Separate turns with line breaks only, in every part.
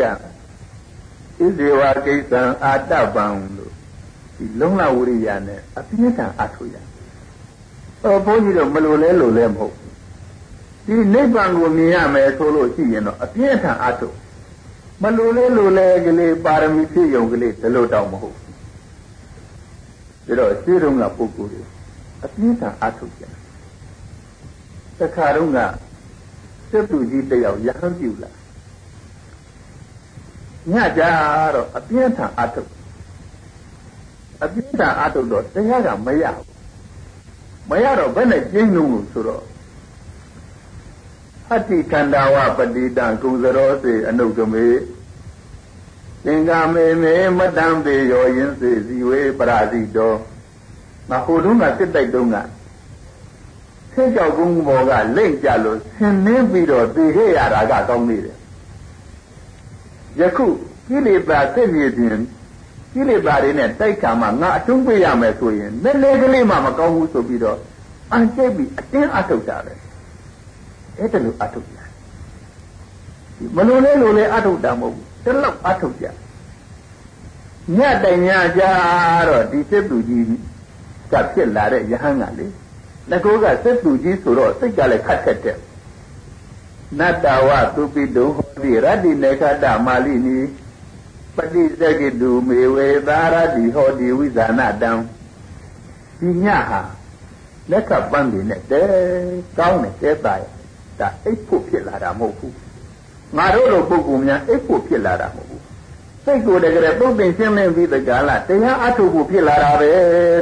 ကဣဇေဝကိစ္စံအာတပံလို့ဒီလုံလဝိရိယနဲ့အပြင်းထန်အထုရ။အော်ဘုန်းကြီးတို့မလို့လဲလို့လဲမဟုတ်ဒီနိဗ္ဗာန်ကိုမြင်ရမယ်ဆိုလို့ရှိရင်တော့အပြင်းထန်အထုမလို့လဲလို့လဲကလေးပါရမီဖြည့်ယုံကလေးဒီလိုတောင်မဟုတ်ဘူး။ဒါတော့ရှင်းတော့ကပုဂ္ဂိုလ်တွေအပြင်းထန်အထုကြ။တခါတော့ကစက်သူကြီးတယောက်ရဟန်းပြုလာ ညကြတော့အပြင်းထန်အထုတ်အပြင်းထန်အထုတ်တော့တရားကမရဘူးမရတော့ဘယ်နဲ့ကျင်းလုံးလို့ဆိုတော့အတ္တိခန္ဓာဝပတိတံကုသရောစေအနုတမေသင်္ကာမေမေမတံပေရောယင်းစေဇီဝေပရာဇိတောမဟိုတုန်းကစစ်တိုက်တုန်းကဆင်းကြောက်ကုန်းဘောကလိမ့်ကြလို့ဆင်းနှင်းပြီးတော့သိခဲ့ရတာကကောင်းနေတယ်ယခု ကိလေသာစိတ်ရည်ပြင်ကိလေသာတွေနဲ့တိုက်ခါမှငါအတုံးပေးရမယ်ဆိုရင်နည်းနည်းကလေးမှမကောင်းဘူးဆိုပြီးတော့အန်ကျိတ်ပြီးအတင်းအထုတ်တာပဲအဲ့ဒါလိုအထုတ်ကြမလို့လဲလို့လဲအထုတ်တာမဟုတ်ဘူးတလောက်အထုတ်ကြညတိုင်ညကြတော့ဒီစစ်သူကြီးကဖြစ်လာတဲ့ယဟန်ကလေငကောကစစ်သူကြီးဆိုတော့စိတ်ကလည်းခတ်ခက်တဲ့နတ္တဝသုပိတုဟောတိရတ္တိနေခတမာလိနီ ပฏิစကိတုမေဝေသာရတိဟောတိဝိဇာနတံဒီညဟာလက်ကပန်းနေနဲ့တဲကောင်းတယ်တဲသားရဒါအိတ်ဖို့ဖြစ်လာတာမဟုတ်ဘူးငါတို့လိုပုဂ္ဂိုလ်များအိတ်ဖို့ဖြစ်လာတာမဟုတ်ဘူးစိတ်ကိုယ်တကယ်ပုံသိရှင်းလင်းပြီးတကလားတရားအထုတ်ဖို့ဖြစ်လာတာပဲ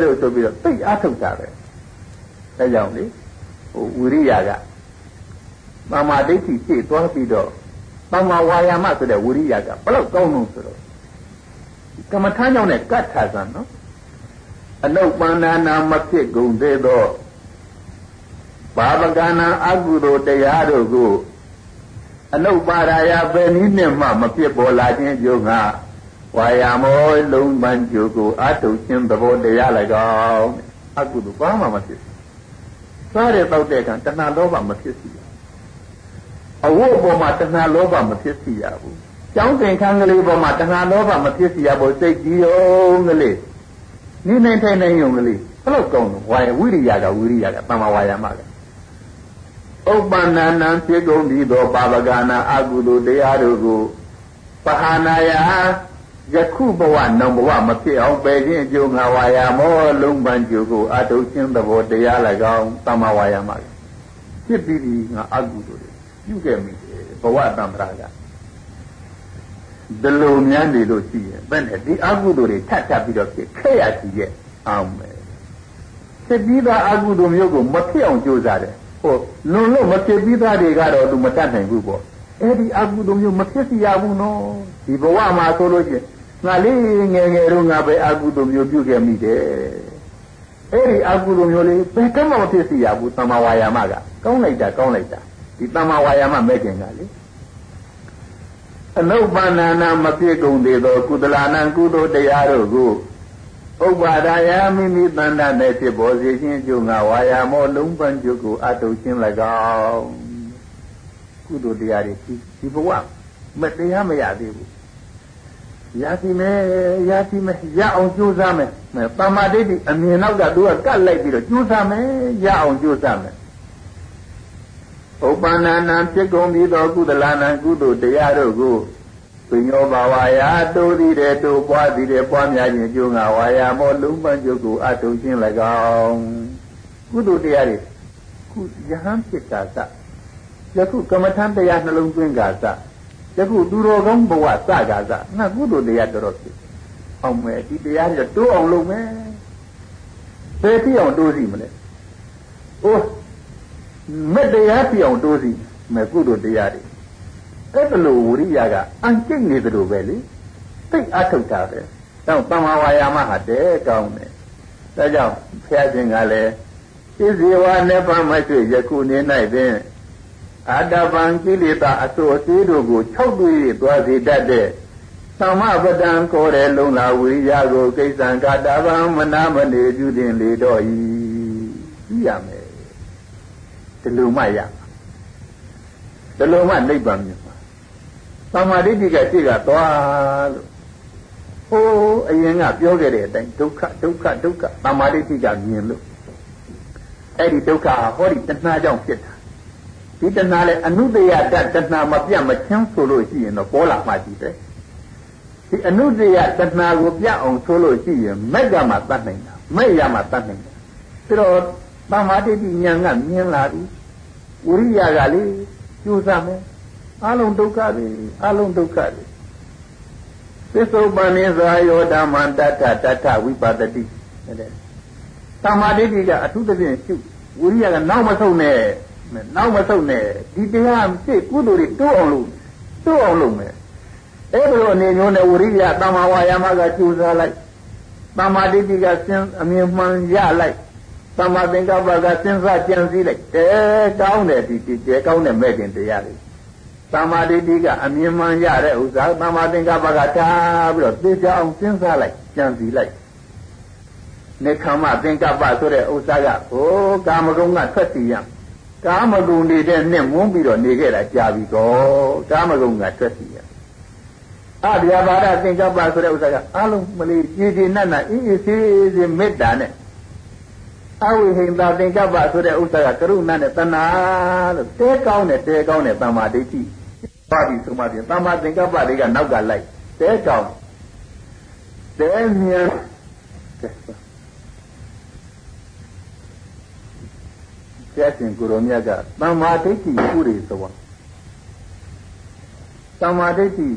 လို့ဆိုပြီးတော့သိအထုတ်တာပဲဒါကြောင့်လေဟိုဝိရိယကသမာဓိဋ္ဌိရှေ့သွားပြီးတော့သမာဝါယာမဆိုတဲ့ဝိရိယကဘလောက်ကောင်းလို့ဆိုတော့ ကမ္မထာကြောင့်နဲ့ကတ်ထာဆံနော်အနုပန္နာနာမဖြစ်ကုန်သေးသောဘာဝကနာအကုသိုလ်တရားတို့ကိုအနုပါရာယပဲနည်းနဲ့မှမဖြစ်ပေါ်လာခြင်းကြောင့်ကဝါယာမောလုံးပန်းကျိုးကိုအတုခြင်းသဘောတရား၎င်းအကုသိုလ်ဘာမှမဖြစ်စားတဲ့တောက်တဲ့ကံတဏှာလောဘမဖြစ်စီရအဝတ်ပေါ်မှာတဏှာလောဘမဖြစ်စီရဘူး ကျောင်းသင်္ကန်းကလေးပေါ်မှာတဏှာလောဘမဖြစ်စီရဘူးစိတ်ကြီးရုံကလေးနိမ့်နေထိုင်နေရုံကလေးဘယ်လောက်ကောင်းလို့ဝါယဝိရိယကဝိရိယကတမ္မာဝါယာမကဥပ္ပန္နနံဖြစ်ကုန်ပြီးသောပါပကနာအကုသိုလ်တရားတို့ကိုပဟာနာယယခုဘဝနောင်ဘဝမဖြစ်အောင်ပယ်ခြင်းအကျိုးငါဝါယာမောလုံးပန်းကျိုးကိုအတုချင်းသဘောတရား၎င်းတမ္မာဝါယာမဖြစ်ပြီးဒီငါအကုသိုလ်တွေပြုခဲ့မိတယ်ဘဝတံ္ဍရာက ဒီလိုများနေလို့ရှိရင်ဘယ်နဲ့ဒီအကုသိုလ်တွေထပ်ထပ်ပြီးတော့ဖြစ်ခဲ့ရစီရဲ့အောင်မယ်ဖြစ်ပြီးသားအကုသိုလ်မျိုးကိုမဖြစ်အောင်ကြိုးစားတယ်ဟိုလွန်လို့မဖြစ်ပြီးသားတွေကတော့သူမတတ်နိုင်ဘူးပေါ့အဲ့ဒီအကုသိုလ်မျိုးမဖြစ်စီရဘူးနော်ဒီဘဝမှာဆိုလို့ရှိရင်ငါလေးငယ်ငယ်တော့ငါပဲအကုသိုလ်မျိုးပြုခဲ့မိတယ်အဲ့ဒီအကုသိုလ်မျိုးလေးဘယ်ကမှမဖြစ်စီရဘူးသမာဝါယာမကကောင်းလိုက်တာကောင်းလိုက်တာဒီတမ္မာဝါယာမမဲ့ခင်ကလေ အနုပ္ပန္နာနာမဖြစ်ကုန်သေးသောကုသလနာကုသိုလ်တရားတို့ကိုဥပ္ပါဒာယမိမိတဏ္ဍနဲ့ဖြစ်ပေါ်စေခြင်းကျုံငါဝါယာမောလုံးပန်းကျုပ်ကိုအတုခြင်း၎င်းကုသိုလ်တရားတွေဒီဘဝမတရားမရသေးဘူးရစီမယ်ရစီမယ်ရအောင်ကြိုးစားမယ်ပမာဒိဋ္ဌိအမြင်နောက်ကသူကကတ်လိုက်ပြီးတော့ကြိုးစားမယ်ရအောင်ကြိုးစားမယ် ဥပ္ပန္နနာဖြစ်ကုန်ပြီးသောကုသလနာကုသိုလ်တရားတို့ကိုပညောဘာဝါယာတိုးသည်တဲ့တိုးပွားသည်တဲ့ပွားများခြင်းကျိုးငါဝါယာမောလုံးပန်းကျုပ်ကိုအထုခြင်း၎င်းကုသိုလ်တရားတွေခုယဟန်ဖြစ်တာစယခုကမ္မထံတရားနှလုံးသွင်းကာစယခုသူတော်ကောင်းဘဝစကာစငါကုသိုလ်တရားတော်တော်ဖြစ်အောင်မယ်ဒီတရားတွေတိုးအောင်လုပ်မယ်ဘယ်ဖြစ်အောင်တိုးစီမလဲအိုး မတရားပြောင်းတိုးစီမဲ့ကုသိုလ်တရားတွေအဲ့ဒါလိုဝိရိယကအန်ကျိတ်နေတယ်လို့ပဲလေသိအထုတ်တာပဲတော့တမ္မာဝါယာမဟာတဲကောင်းတယ်ဒါကြောင့်ဘုရားရှင်ကလည်းဣဇေဝနေပမရှိယခုနေ၌ပင်အာတပံကိလေသာအစိုးအသေးတို့ကို၆တွေ့သွားစေတတ်တဲ့သမပဒံကိုယ်တဲ့လုံလာဝိရိယကိုကိစ္စံကာတဗံမနာမနေပြုတင်လေတော့ဤကြည့်ရမယ် ဒီလိုမှရဒီလိုမှနိဗ္ဗာန်မြင်မှာသမာဓိတိကရှိကသွားလို့ဟိုးအရင်ကပြောခဲ့တဲ့အတိုင်းဒုက္ခဒုက္ခဒုက္ခသမာဓိတိကမြင်လို့အဲ့ဒီဒုက္ခဟာဟောဒီတဏှာကြောင့်ဖြစ်တာဒီတဏှာလည်းအနုတယတတဏှာမပြတ်မချင်းဆိုလို့ရှိရင်တော့ပေါ်လာမှကြည့်တယ်ဒီအနုတယတဏှာကိုပြအောင်ဆိုလို့ရှိရင်မက်ကမှတတ်နိုင်တာမဲ့ရမှတတ်နိုင်တယ်ပြီးတော့ သမာဓိတိဉာဏ်ကမြင်လာပြီဝိရိယကလေကျိုးစားမယ်အလုံးဒုက္ခတွေအလုံးဒုက္ခတွေသစ္စုပ္ပန်နိဇာယောဓမ္မတတ္ထတတ္ထဝိပဿတိတဲ့သမာဓိတိကအထုသဖြင့်ရှုဝိရိယကနောက်မဆုံးနဲ့နောက်မဆုံးနဲ့ဒီတရားဖြစ်ကုသိုလ်တွေတိုးအောင်လုပ်တိုးအောင်လုပ်မယ်အဲ့ဒီလိုအနေမျိုးနဲ့ဝိရိယတမ္မာဝါယာမကကျူစားလိုက်တမ္မာဒိဋ္ဌိကစဉ်အမြင်မှန်ရလိုက် တမ္မာသင်္ကပ္ပကစဉ်းစားကြံစည်လိုက်တဲကောင်းတယ်ဒီတဲကောင်းတဲ့မဲ့ခင်တရားတွေတမ္မာဒိဋ္ဌိကအမြင်မှန်ရတဲ့ဥစ္စာတမ္မာသင်္ကပ္ပကထားပြီးတော့သိကြအောင်စဉ်းစားလိုက်ကြံစည်လိုက်နေခမသင်္ကပ္ပဆိုတဲ့ဥစ္စာကဟိုကာမဂုဏ်ကထွက်စီရကာမဂုဏ်နေတဲ့နဲ့မွန်းပြီးတော့နေခဲ့တာကြာပြီတော့ကာမဂုဏ်ကထွက်စီရအဗျာပါဒသင်္ကပ္ပဆိုတဲ့ဥစ္စာကအလုံးမလေးကြည်ကြည်နတ်နတ်အေးအေးဆေးဆေးမေတ္တာနဲ့ အဝိဟိန္တာသင်္ကပ္ပဆိုတဲ့ဥစ္စာကကရုဏာနဲ့တဏှာလို့တဲကောင်းတယ်တဲကောင်းတယ်တမ္မာဒိဋ္ဌိပါပြီဆိုမှပြင်တမ္မာသင်္ကပ္ပတွေကနောက်ကလိုက်တဲကောင်းတဲမြန်ကျက်ရှင်ကိုရောမြတ်ကတမ္မာဒိဋ္ဌိဥရိသဝတမ္မာဒိဋ္ဌိ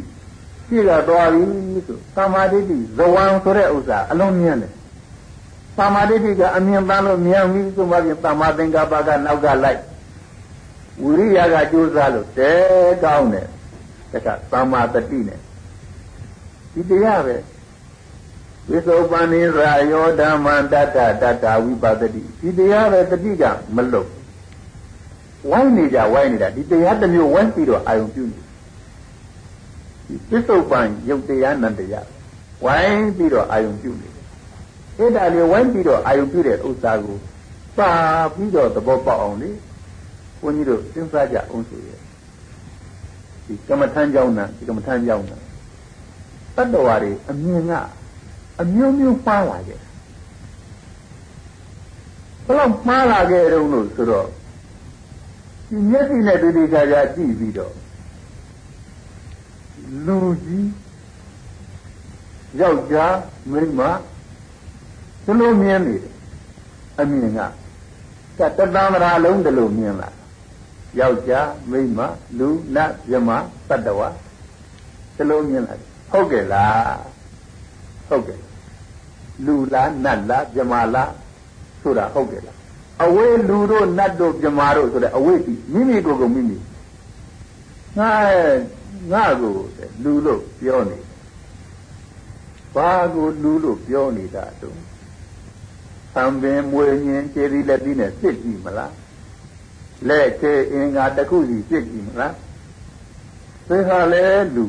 ရှိကသွားပြီဆိုတမ္မာဒိဋ္ဌိဇဝံဆိုတဲ့ဥစ္စာအလုံးမြင်တယ် သမာဓိတိကအမြင်ပန်းလို့မြန်ပြီဆိုမှပြင်သမာသင်္ကပ္ပကနောက်ကလိုက်ဝိရိယကကြိုးစားလို့တဲကောင်းတယ်တခါသမာတတိနဲ့ဒီတရားပဲဝိသောပန္နိရာယောဓမ္မံတတ္တတတ္တဝိပဿတိဒီတရားပဲတတိကမလွတ်ဝိုင်းနေကြဝိုင်းနေတာဒီတရားတစ်မျိုးဝိုင်းပြီးတော့အာယုံပြုနေဒီပစ္စုပန်ယုတ်တရားနန္တရားဝိုင်းပြီးတော့အာယုံပြုနေ အဲ့ဒါလေးဝိုင်းပြီးတော့အာယုပြုတဲ့ဥစ္စာကိုပါပြီးတော့သဘောပေါက်အောင်လေဘုန်းကြီးတို့စဉ်းစားကြအောင်ဆိုရဲ့ဒီကမ္မထမ်းကြောင်းနာဒီကမ္မထမ်းကြောင်းနာတတ္တဝါတွေအမြင်ကအမျိုးမျိုးမှားလာခဲ့ဘလို့မှားလာခဲ့တုံးလို့ဆိုတော့ဒီမျက်စိနဲ့တတိချာချာကြည့်ပြီးတော့လူကြီးယောက်ျားမိန်းမ ဒီလိုမြင်နေတယ်အမြင်ကကတသံ္ဍရာလုံးဒီလိုမြင်လာယောက်ျားမိန်းမလူနတ်မြမတတ္တဝဒီလိုမြင်လာဟုတ်ကဲ့လားဟုတ်ကဲ့လူလားနတ်လားမြမလားဆိုတာဟုတ်ကဲ့လားအဝေးလူတို့နတ်တို့မြမတို့ဆိုတဲ့အဝေးကြီးမိမိကိုယ်ကိုမိမိငါငါကိုလူလို့ပြောနေဘာကိုလူလို့ပြောနေတာတုံး သံပင်မွေညင်ခြေဒီလက်သီးနဲ့စစ်ကြည့်မလားလက်ခြေအင်္ဂါတစ်ခုစီစစ်ကြည့်မလားသိဟာလဲလူ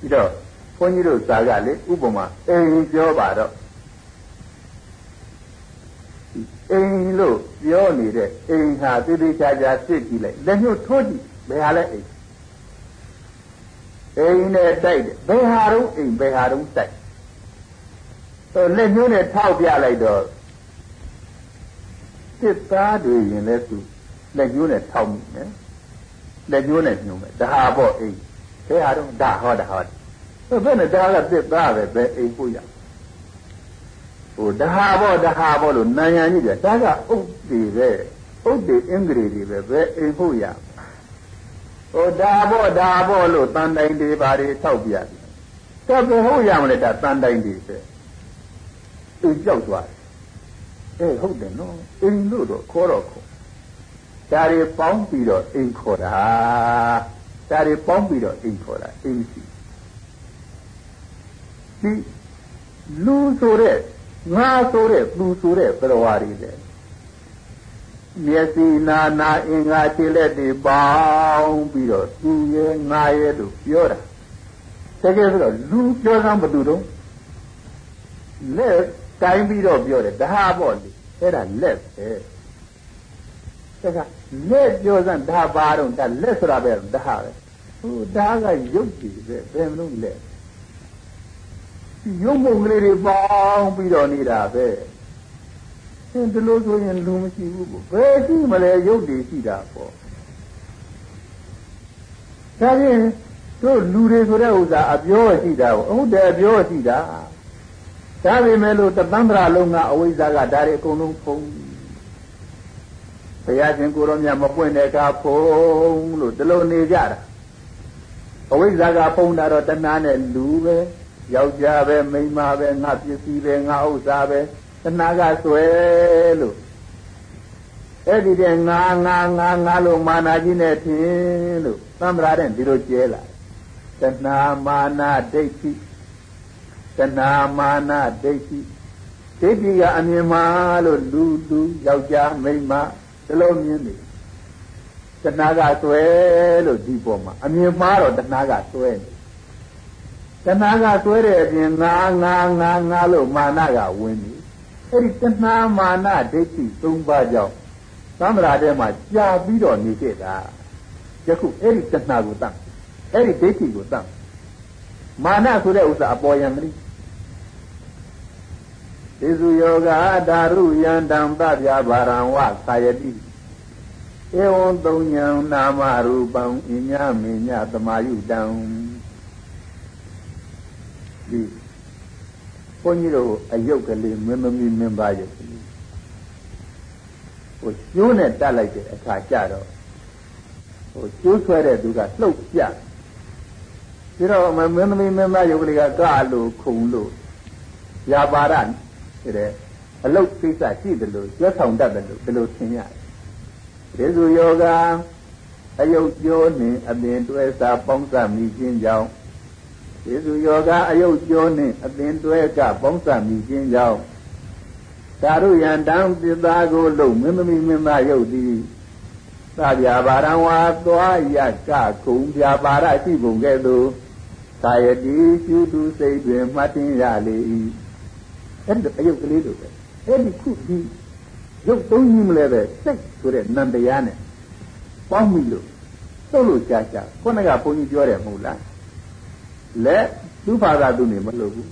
ပြီးတော့ဘုန်းကြီးတို့ဇာကလေဥပမာအိမ်ပြောပါတော့အိမ်လို့ပြောနေတဲ့အိမ်ဟာတိတိကျကျစစ်ကြည့်လိုက်လက်ညှိုးထိုးကြည့်ဘယ်ဟာလဲအိမ်အိမ်နဲ့တိုက်တယ်ဘယ်ဟာတော့အိမ်ဘယ်ဟာတော့တိုက် လက်ညှိုးနဲ့ထောက်ပြလိုက်တော့စစ်သားတွေရင်လည်းသူလက်ညှိုးနဲ့ထောက်မိမယ်လက်ညှိုးနဲ့ညှိုးမယ်ဒါဟာပေါ့အိမ်ဘယ်ဟာတော့ဒါဟောဒါဟောဘယ်နဲ့ဒါကစစ်သားပဲပဲအိမ်ကိုရဟိုဒါဟာပေါ့ဒါဟာပေါ့လို့နာယံကြီးပြဒါကအုတ်တွေပဲအုတ်တွေအင်္ဂရိတွေပဲပဲအိမ်ဖို့ရဟိုဒါပေါ့ဒါပေါ့လို့တန်တိုင်တွေဘာတွေထောက်ပြတယ်တော့ဘယ်ဟုတ်ရမလဲဒါတန်တိုင်တွေပဲ သူကြောက်သွားတယ်အဲဟုတ်တယ်နော်အိမ်လို့တော့ခေါ်တော့ခေါ်ဒါတွေပေါင်းပြီးတော့အိမ်ခေါ်တာဒါတွေပေါင်းပြီးတော့အိမ်ခေါ်တာအိမ်စီဒီလူဆိုတဲ့ငါဆိုတဲ့သူဆိုတဲ့ပရဝါတွေလေမျက်စိနာနာအင်္ဂါခြေလက်တွေပေါင်းပြီးတော့သူရဲ့ငါရဲ့လို့ပြောတာတကယ်ဆိုတော့လူပြောစမ်းဘယ်သူတော့လက် တိုင်းပြီးတော့ပြောတယ်ဒါဟာပေါ့လေအဲ့ဒါလက်ပဲတခါလက်ပြောစမ်းဒါပါတော့ဒါလက်ဆိုတာပဲဒါပဲဟိုဒါကရုပ်ကြည့်ပဲဘယ်မလို့လက်ရုပ်မုံကလေးတွေပေါင်းပြီးတော့နေတာပဲအင်းဒီလိုဆိုရင်လူမရှိဘူးကိုဘယ်ရှိမလဲရုပ်တွေရှိတာပေါ့ဒါဖြင့်တို့လူတွေဆိုတဲ့ဥစ္စာအပြောရှိတာကိုဟုတ်တယ်အပြောရှိတာ ဒါပေမဲ့လို့တပန်းပရာလုံးကအဝိဇ္ဇာကဒါတွေအကုန်လုံးဖုံးဘုရားရှင်ကိုရောမြတ်မပွင့်တဲ့အခါဖုံးလို့ဒီလိုနေကြတာအဝိဇ္ဇာကဖုံးတာတော့တဏှာနဲ့လူပဲယောက်ျားပဲမိန်းမပဲငါပစ္စည်းပဲငါဥစ္စာပဲတဏှာကဆွဲလို့အဲ့ဒီတဲ့ငါငါငါငါလို့မာနာကြီးနဲ့ထင်လို့သံ္ဗရာတဲ့ဒီလိုကျဲလာတဏှာမာနာဒိဋ္ဌိ တဏှာမာနာဒိဋ္ဌိဒိဋ္ဌိကအမြင်မှာလို့လူလူယောက်ျားမိန်းမဒီလိုမြင်နေတဏှာကဆွဲလို့ဒီပေါ်မှာအမြင်မှားတော့တဏှာကဆွဲနေတဏှာကဆွဲတဲ့အပြင်ငါငါငါငါလို့မာနကဝင်နေအဲ့ဒီတဏှာမာနဒိဋ္ဌိ၃ပါးကြောင့်သံဃာထဲမှာကြာပြီးတော့နေခဲ့တာယခုအဲ့ဒီတဏှာကိုတတ်အဲ့ဒီဒိဋ္ဌိကိုတတ်မာနဆိုတဲ့ဥစ္စာအပေါ်ယံမတိ သေစုယောဂဓာရုယံတံပပြဘာရံဝသာယတိဧဝံသုံးညံနာမရူပံအညမညသမာယုတံဒီဘုန်းကြီးတို့အယုတ်ကလေးမင်းသမီးမင်းသားယုတ်ကလေးဟိုကျိုးနဲ့တက်လိုက်တဲ့အခါကျတော့ဟိုကျိုးဆွဲတဲ့သူကလှုပ်ပြပြီးတော့မင်းသမီးမင်းသားယုတ်ကလေးကကလို့ခုံလို့ຢာပါရ တဲ့အလုတ်ကိစ္စရှိတယ်လို့ကျွတ်ဆောင်တတ်တယ်လို့ဒီလိုသင်ရတယ်ဒေဇူယောဂအယုတ်ကျိုးနှင့်အပင်တွဲစာပေါင်းစပ်မိခြင်းကြောင့်ဒေဇူယောဂအယုတ်ကျိုးနှင့်အပင်တွဲကပေါင်းစပ်မိခြင်းကြောင့်သာရုယံတံပစ္စာကိုလုံမင်းသမီးမင်းသားယုတ်သည်သဗျာပါရံဝါသွားရကခုံပြပါရရှိပုံကဲ့သို့ကာယတိရှုတုစိတ်တွင်မှတ်တင်ရလေ၏ အဲ့ဒီအယုတ်ကလေးတို့ပဲအဲ့ဒီခုဒီရုပ်သုံးကြီးမလဲပဲစိတ်ဆိုတဲ့နံတရားနဲ့ပေါင်းမိလို့သုတ်လို့ကြာကြာခုနကဘုန်းကြီးပြောတယ်မဟုတ်လားလက်သူ့ဘာသာသူနေမလို့ဘူး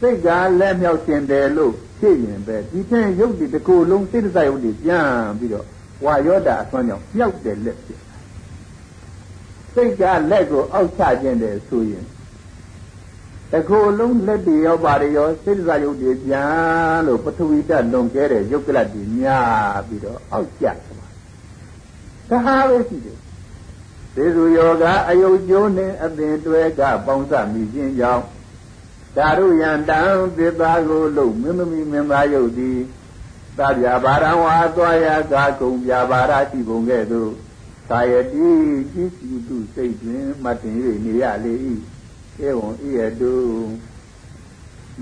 စိတ်ကလက်မြောက်ရှင်တယ်လို့ဖြစ်ရင်ပဲဒီထင်ရုပ်ဒီတစ်ခုလုံးစိတ်တစရုပ်ဒီပြန်ပြီးတော့ဝါယောတာအစွမ်းကြောင့်ပျောက်တယ်လက်ဖြစ်စိတ်ကလက်ကိုအောက်ချခြင်းတယ်ဆိုရင် တခုလုံးလက်တွေရောပါတယ်ရောစိတ်စားရုပ်တွေပြန်လို့ပထဝီဓာတ်လွန်ကဲတဲ့ရုပ်ကလတ်တွေများပြီးတော့အောက်ကျသွားဒါဟာပဲရှိတယ်သေစုယောဂအယုတ်ကျိုးနှင့်အပင်တွဲကပေါင်းစပ်မိခြင်းကြောင့်ဓာရုယံတံသစ္စာကိုလုံမင်းသမီးမင်းသားယုတ်သည်သဗျာဘာရံဝါသွားရကာကုံပြဘာရရှိပုံကဲ့သို့သာယတိကြည်စုသူစိတ်တွင်မှတ်တင်၍နေရလေ၏ ဧဝံဤရတု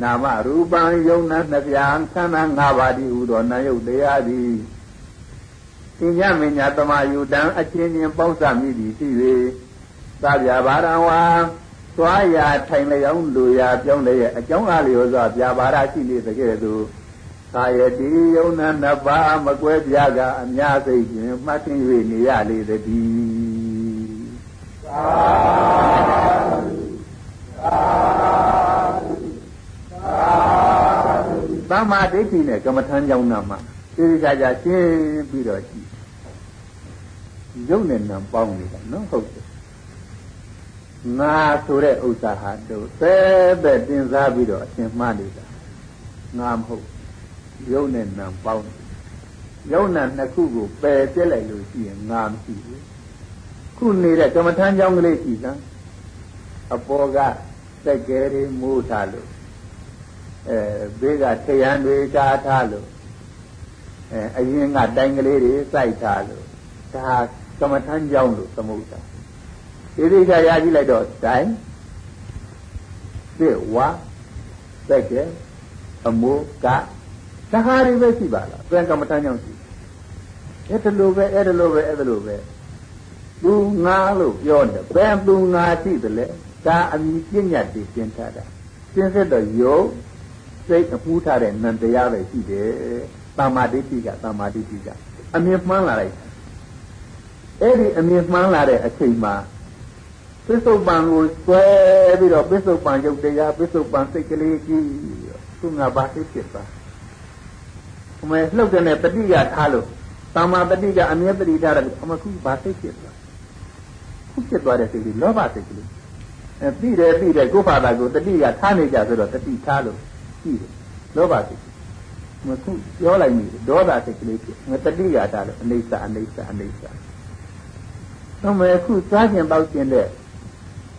နာမရူပံယုံနာနှစ်ပြားခန္ဓာ၅ပါးဒီဟူသောနာယုတ်တရားသည်သင်္ညမညာတမယုတံအချင်းချင်းပေါင်းစပ်မိသည်ရှိ၍သဗျာဘာရံဝါသွားရာထိုင်လျောင်းလူရာပြောင်းလျက်အကြောင်းအားလျော်စွာပြာပါရရှိနေသကဲ့သို့သာယတိယုံနာနှစ်ပါးမကွဲပြားကအများစိတ်ဖြင့်မှတ်သိ၍နေရလေသည်သာ သမ္မာဒိဋ္ဌိနဲ့ကမ္မထမ်းကြောင်းနာမှာသိသိချာချာရှင်းပြီးတော့ကြည့်ရုပ်နဲ့နာပေါင်းနေတာနော်ဟုတ်တယ်ငါဆိုတဲ့ဥစ္စာဟာတို့သဲတဲ့တင်စားပြီးတော့အရှင်မှားနေတာငါမဟုတ်ရုပ်နဲ့နာပေါင်းရုပ်နာနှစ်ခုကိုပယ်ပြက်လိုက်လို့ရှိရင်ငါမရှိဘူးခုနေတဲ့ကမ္မထမ်းကြောင်းကလေးရှိသမ်းအပေါ်က စက်ကဲတွေမိုးထားလို့အဲဘေးကထရန်တွေကားထားလို့အဲအရင်ကတိုင်ကလေးတွေစိုက်ထားလို့ဒါကမ္မထမ်းကြောင်းလို့သမုဒ္ဒါဒီဒီကရကြည့်လိုက်တော့တိုင်စစ်ဝါစက်ကဲအမိုးကသဟာတွေပဲရှိပါလားပြန်ကမ္မထမ်းကြောင်းရှိအဲ့ဒါလိုပဲအဲ့ဒါလိုပဲအဲ့ဒါလိုပဲသူငါလို့ပြောတယ်ဘယ်သူငါရှိတယ်လဲ ဒါအမိပြညတ်တွေရှင်းထားတာရှင်းစစ်တော့ယုတ်စိတ်အမှုထားတဲ့နံတရားပဲရှိတယ်တမ္မာဒိဋ္ဌိကတမ္မာဒိဋ္ဌိကအမြင်မှန်းလာလိုက်အဲ့ဒီအမြင်မှန်းလာတဲ့အချိန်မှာပစ္စုပန်ကိုဆွဲပြီးတော့ပစ္စုပန်ရုပ်တရားပစ္စုပန်စိတ်ကလေးကြီးသူငါဘာသိဖြစ်ပါအမေလှုပ်တဲ့တတိကထားလို့သမာတတိကအမြဲတတိထားတယ်အမခုဘာသိဖြစ်သွားခုဖြစ်သွားတဲ့စိတ်ကလောဘစိတ်ကလေးအဲ ပြီးတယ်ပြီးတယ်ကိုယ့်ဘာသာကိုတတိကထားနေကြဆိုတော့တတိထားလို့ပြီးတယ်လောဘစိတ်မခုပြောလိုက်ပြီဒေါသစိတ်ကလေးဖြစ်ငါတတိကထားလို့အိဋ္ဌအနိစ္စအနိစ္စတော့မယ်ခုစားကျင်ပေါက်ကျင်တဲ့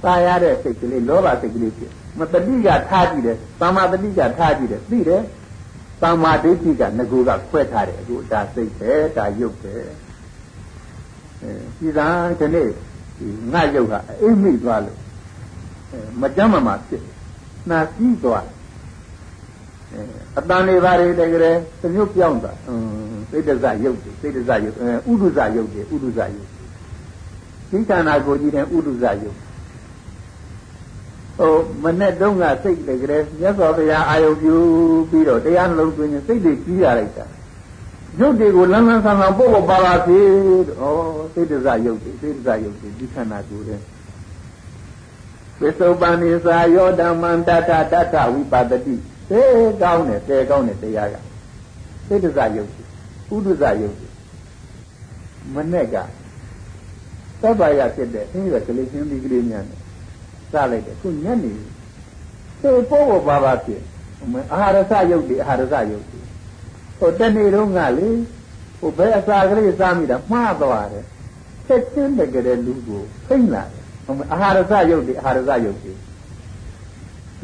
ตายရတဲ့စိတ်ကလေးလောဘစိတ်ကလေးဖြစ်မတတိကထားကြည့်တယ်သမာတတိကထားကြည့်တယ်သိတယ်သမာဓိဋ္ဌိကငကူကခွဲထားတယ်အခုဒါစိတ်ပဲဒါရုပ်ပဲအဲဒီသာဒီနေ့ငါရုပ်ဟာအိမ်မိသွားလို့ မကြမ်းမမှာဖြစ်နာပြီးသွားအတန်တွေပါတွေတကယ်သမျိုးပြောင်းသွားစိတ်တဇရုပ်တွေစိတ်တဇရုပ်ဥဒုဇရုပ်တွေဥဒုဇရုပ်ဒီခန္ဓာကိုယ်ကြီးတဲ့ဥဒုဇရုပ်ဟိုမနဲ့တုန်းကစိတ်တကယ်မြတ်စွာဘုရားအာယုပြုပြီးတော့တရားနှလုံးသွင်းရင်စိတ်တွေကြီးရလိုက်တာရုပ်တွေကိုလန်းလန်းဆန်းဆန်းပို့ဖို့ပါပါစေဩစိတ်တဇရုပ်တွေစိတ်တဇရုပ်တွေဒီခန္ဓာကိုယ်တဲ့ ဝိသုပန်နိသာယောဓမ္မံတတတတဝိပါဒတိသေကောင်းတယ်သေကောင်းတယ်တရားကစိတ်တဇရုပ်ဥဒ္ဒဇရုပ်မနဲ့ကသဗ္ဗယဖြစ်တဲ့အင်းရကလေးချင်းဒီကလေးများနဲ့စလိုက်တယ်ခုညနေသေပို့ဖို့ပါပါဖြစ်အာဟာရစရုပ်တွေအာဟာရစရုပ်တွေဟိုတနေ့တုန်းကလေဟိုဘယ်အစာကလေးစားမိတာမှားသွားတယ်ချက်ချင်းတကယ်လူကိုဖိမ့်လာတယ် အာဟာရစရုပ်တွေအာဟာရစရုပ်တွေ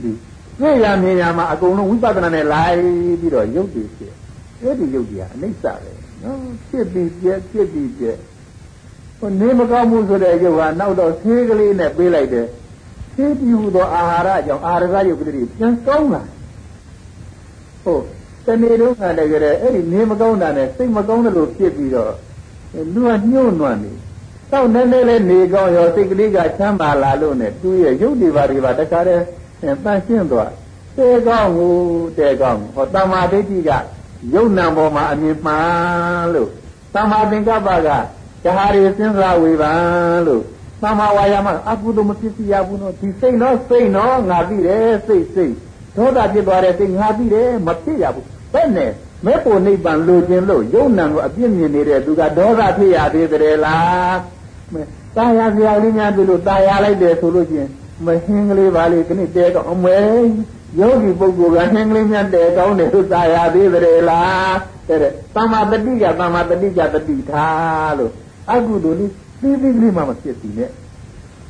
ဒီသိရမြင်ရမှာအကုန်လုံးဝိပဿနာနဲ့လိုက်ပြီးတော့ရုပ်တွေဖြစ်အဲ့ဒီရုပ်တွေကအနိစ္စပဲနော်ဖြစ်ပြီးပြက်ဖြစ်ပြီးပြက်ဟိုနေမကောင်းမှုဆိုတဲ့ရုပ်ဟာနောက်တော့ဆေးကလေးနဲ့ပေးလိုက်တယ်ဆေးပြီးဟူသောအာဟာရကြောင့်အာဟာရရုပ်ကလေးပြန်ကောင်းလာဟုတ်တနေ့တုန်းကတကယ်အဲ့ဒီနေမကောင်းတာနဲ့စိတ်မကောင်းတယ်လို့ဖြစ်ပြီးတော့လူကညှို့နွမ်းနေတော့ နည်းနည်းလေးနေကောင်းရောစိတ်ကလေးကချမ်းသာလာလို့နဲ့သူ့ရဲ့ရုပ်တွေပါတွေပါတခါတည်းတန်ရှင်းသွားတဲကောင်းကိုတဲကောင်းဟောတမာဒိဋ္ဌိကယုံနာပေါ်မှာအမြင်မှန်လို့တမာသင်္ကပ္ပကဓဟာရီစဉ်းစားဝေဖန်လို့သမာဝါယာမအကုသိုလ်မဖြစ်စီရဘူးနော်ဒီစိတ်နော်စိတ်နော်ငါသိတယ်စိတ်စိတ်ဒေါသဖြစ်သွားတဲ့စိတ်ငါသိတယ်မဖြစ်ရဘူးဘယ်နဲ့မဲပေါ်နိဗ္ဗာန်လိုချင်လို့ယုံနာကိုအပြစ်မြင်နေတဲ့သူကဒေါသဖြစ်ရသေးတယ်လား တာယာစရာလေးများပြီလို့တာယာလိုက်တယ်ဆိုလို့ချင်းမဟင်းကလေးပါလေခဏတဲတော့အမဲယောဂီပုဂ္ဂိုလ်ကဟင်းကလေးများတဲကောင်းတယ်လို့တာယာသေးတယ်လားတဲ့တမ္မာတတိကတမ္မာတတိကတတိထားလို့အကုသိုလ်လေးသေးသေးလေးမှမဖြစ်စီနဲ့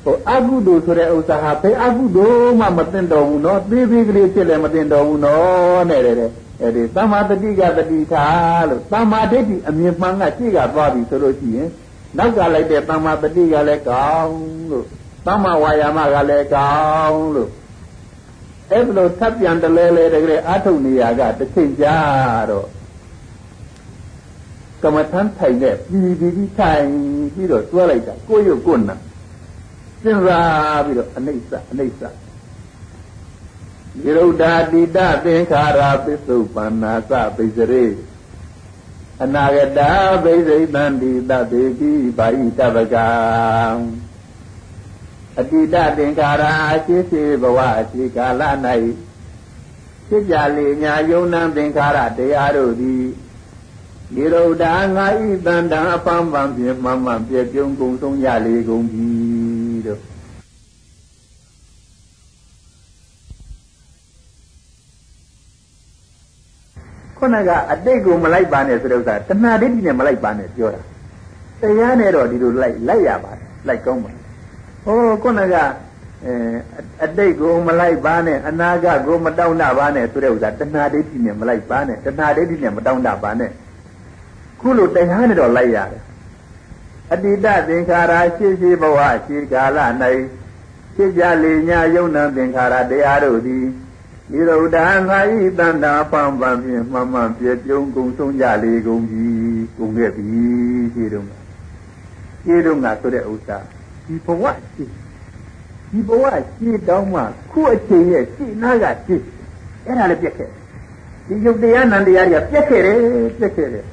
ဟိုအကုသိုလ်ဆိုတဲ့ဥစ္စာဟာဘယ်အကုသိုလ်မှမသိတော်ဘူးနော်သေးသေးကလေးဖြစ်လည်းမသိတော်ဘူးနော်နဲ့တဲ့အဲ့ဒီတမ္မာတတိကတတိထားလို့တမ္မာဒိဋ္ဌိအမြင်မှန်ကကြည့်ကသွားပြီဆိုလို့ရှိရင် နောက်ကလိုက်တဲ့တမ္မာတတိကလည်းကောင်းလို့တမ္မာဝါယာမကလည်းကောင်းလို့အဲ့လိုထပ်ပြန်တလဲလဲတကယ်အာထုတ်နေရကတစ်ချိန်ကြာတော့ကမ္မထမ်းထိုင်တဲ့ပြည်ပြည်ထိုင်ပြီးတော့တွဲလိုက်တာကိုရုပ်ကိုနာစဉ်းစားပြီးတော့အနိစ္စအနိစ္စနိရုဒ္ဓတိတသင်္ခါရပစ္စုပန္နာသပိစရေ အနာဂတဘိစိတံတိတတေတိဘာဟိတပကံအတိတသင်္ခါရအရှိစေဘဝအရှိကာလ၌ဖြစ်ကြလေညာယုံနံသင်္ခါရတရားတို့သည်နိရုဒ္ဓငါဤတန်တံအပန်းပန်းဖြင့်မှန်မှန်ပြည့်ပြုံးကုန်ဆုံးရလေကုန်ပြီတို့ ခုနကအတိတ်ကိုမလိုက်ပါနဲ့ဆိုတဲ့ဥစ္စာတဏှာဒိဋ္ဌိနဲ့မလိုက်ပါနဲ့ပြောတာတရားနဲ့တော့ဒီလိုလိုက်လိုက်ရပါတယ်လိုက်ကောင်းပါဟိုခုနကအဲအတိတ်ကိုမလိုက်ပါနဲ့အနာဂတ်ကိုမတောင်းတပါနဲ့ဆိုတဲ့ဥစ္စာတဏှာဒိဋ္ဌိနဲ့မလိုက်ပါနဲ့တဏှာဒိဋ္ဌိနဲ့မတောင်းတပါနဲ့ခုလိုတရားနဲ့တော့လိုက်ရတယ်အတိတသင်္ခါရရှိရှိဘဝရှိကာလ၌ဖြစ်ကြလေညာယုံနာသင်္ခါရတရားတို့သည် ဤရုဒ္ဓငါဤတန်တာပံပံဖြင့်မှန်မှန်ပြပြုံးကုန်ဆုံးကြလေကုန်ပြီကုန်ခဲ့ပြီရှိတော့ရှိတော့ငါဆိုတဲ့ဥစ္စာဒီဘဝရှိဒီဘဝရှိတောင်းမှခုအချိန်ရဲ့ရှိနာကရှိအဲ့ဒါလည်းပြက်ခဲ့ဒီယုတ်တရားနန္တရားတွေကပြက်ခဲ့တယ်ပြက်ခဲ့တယ်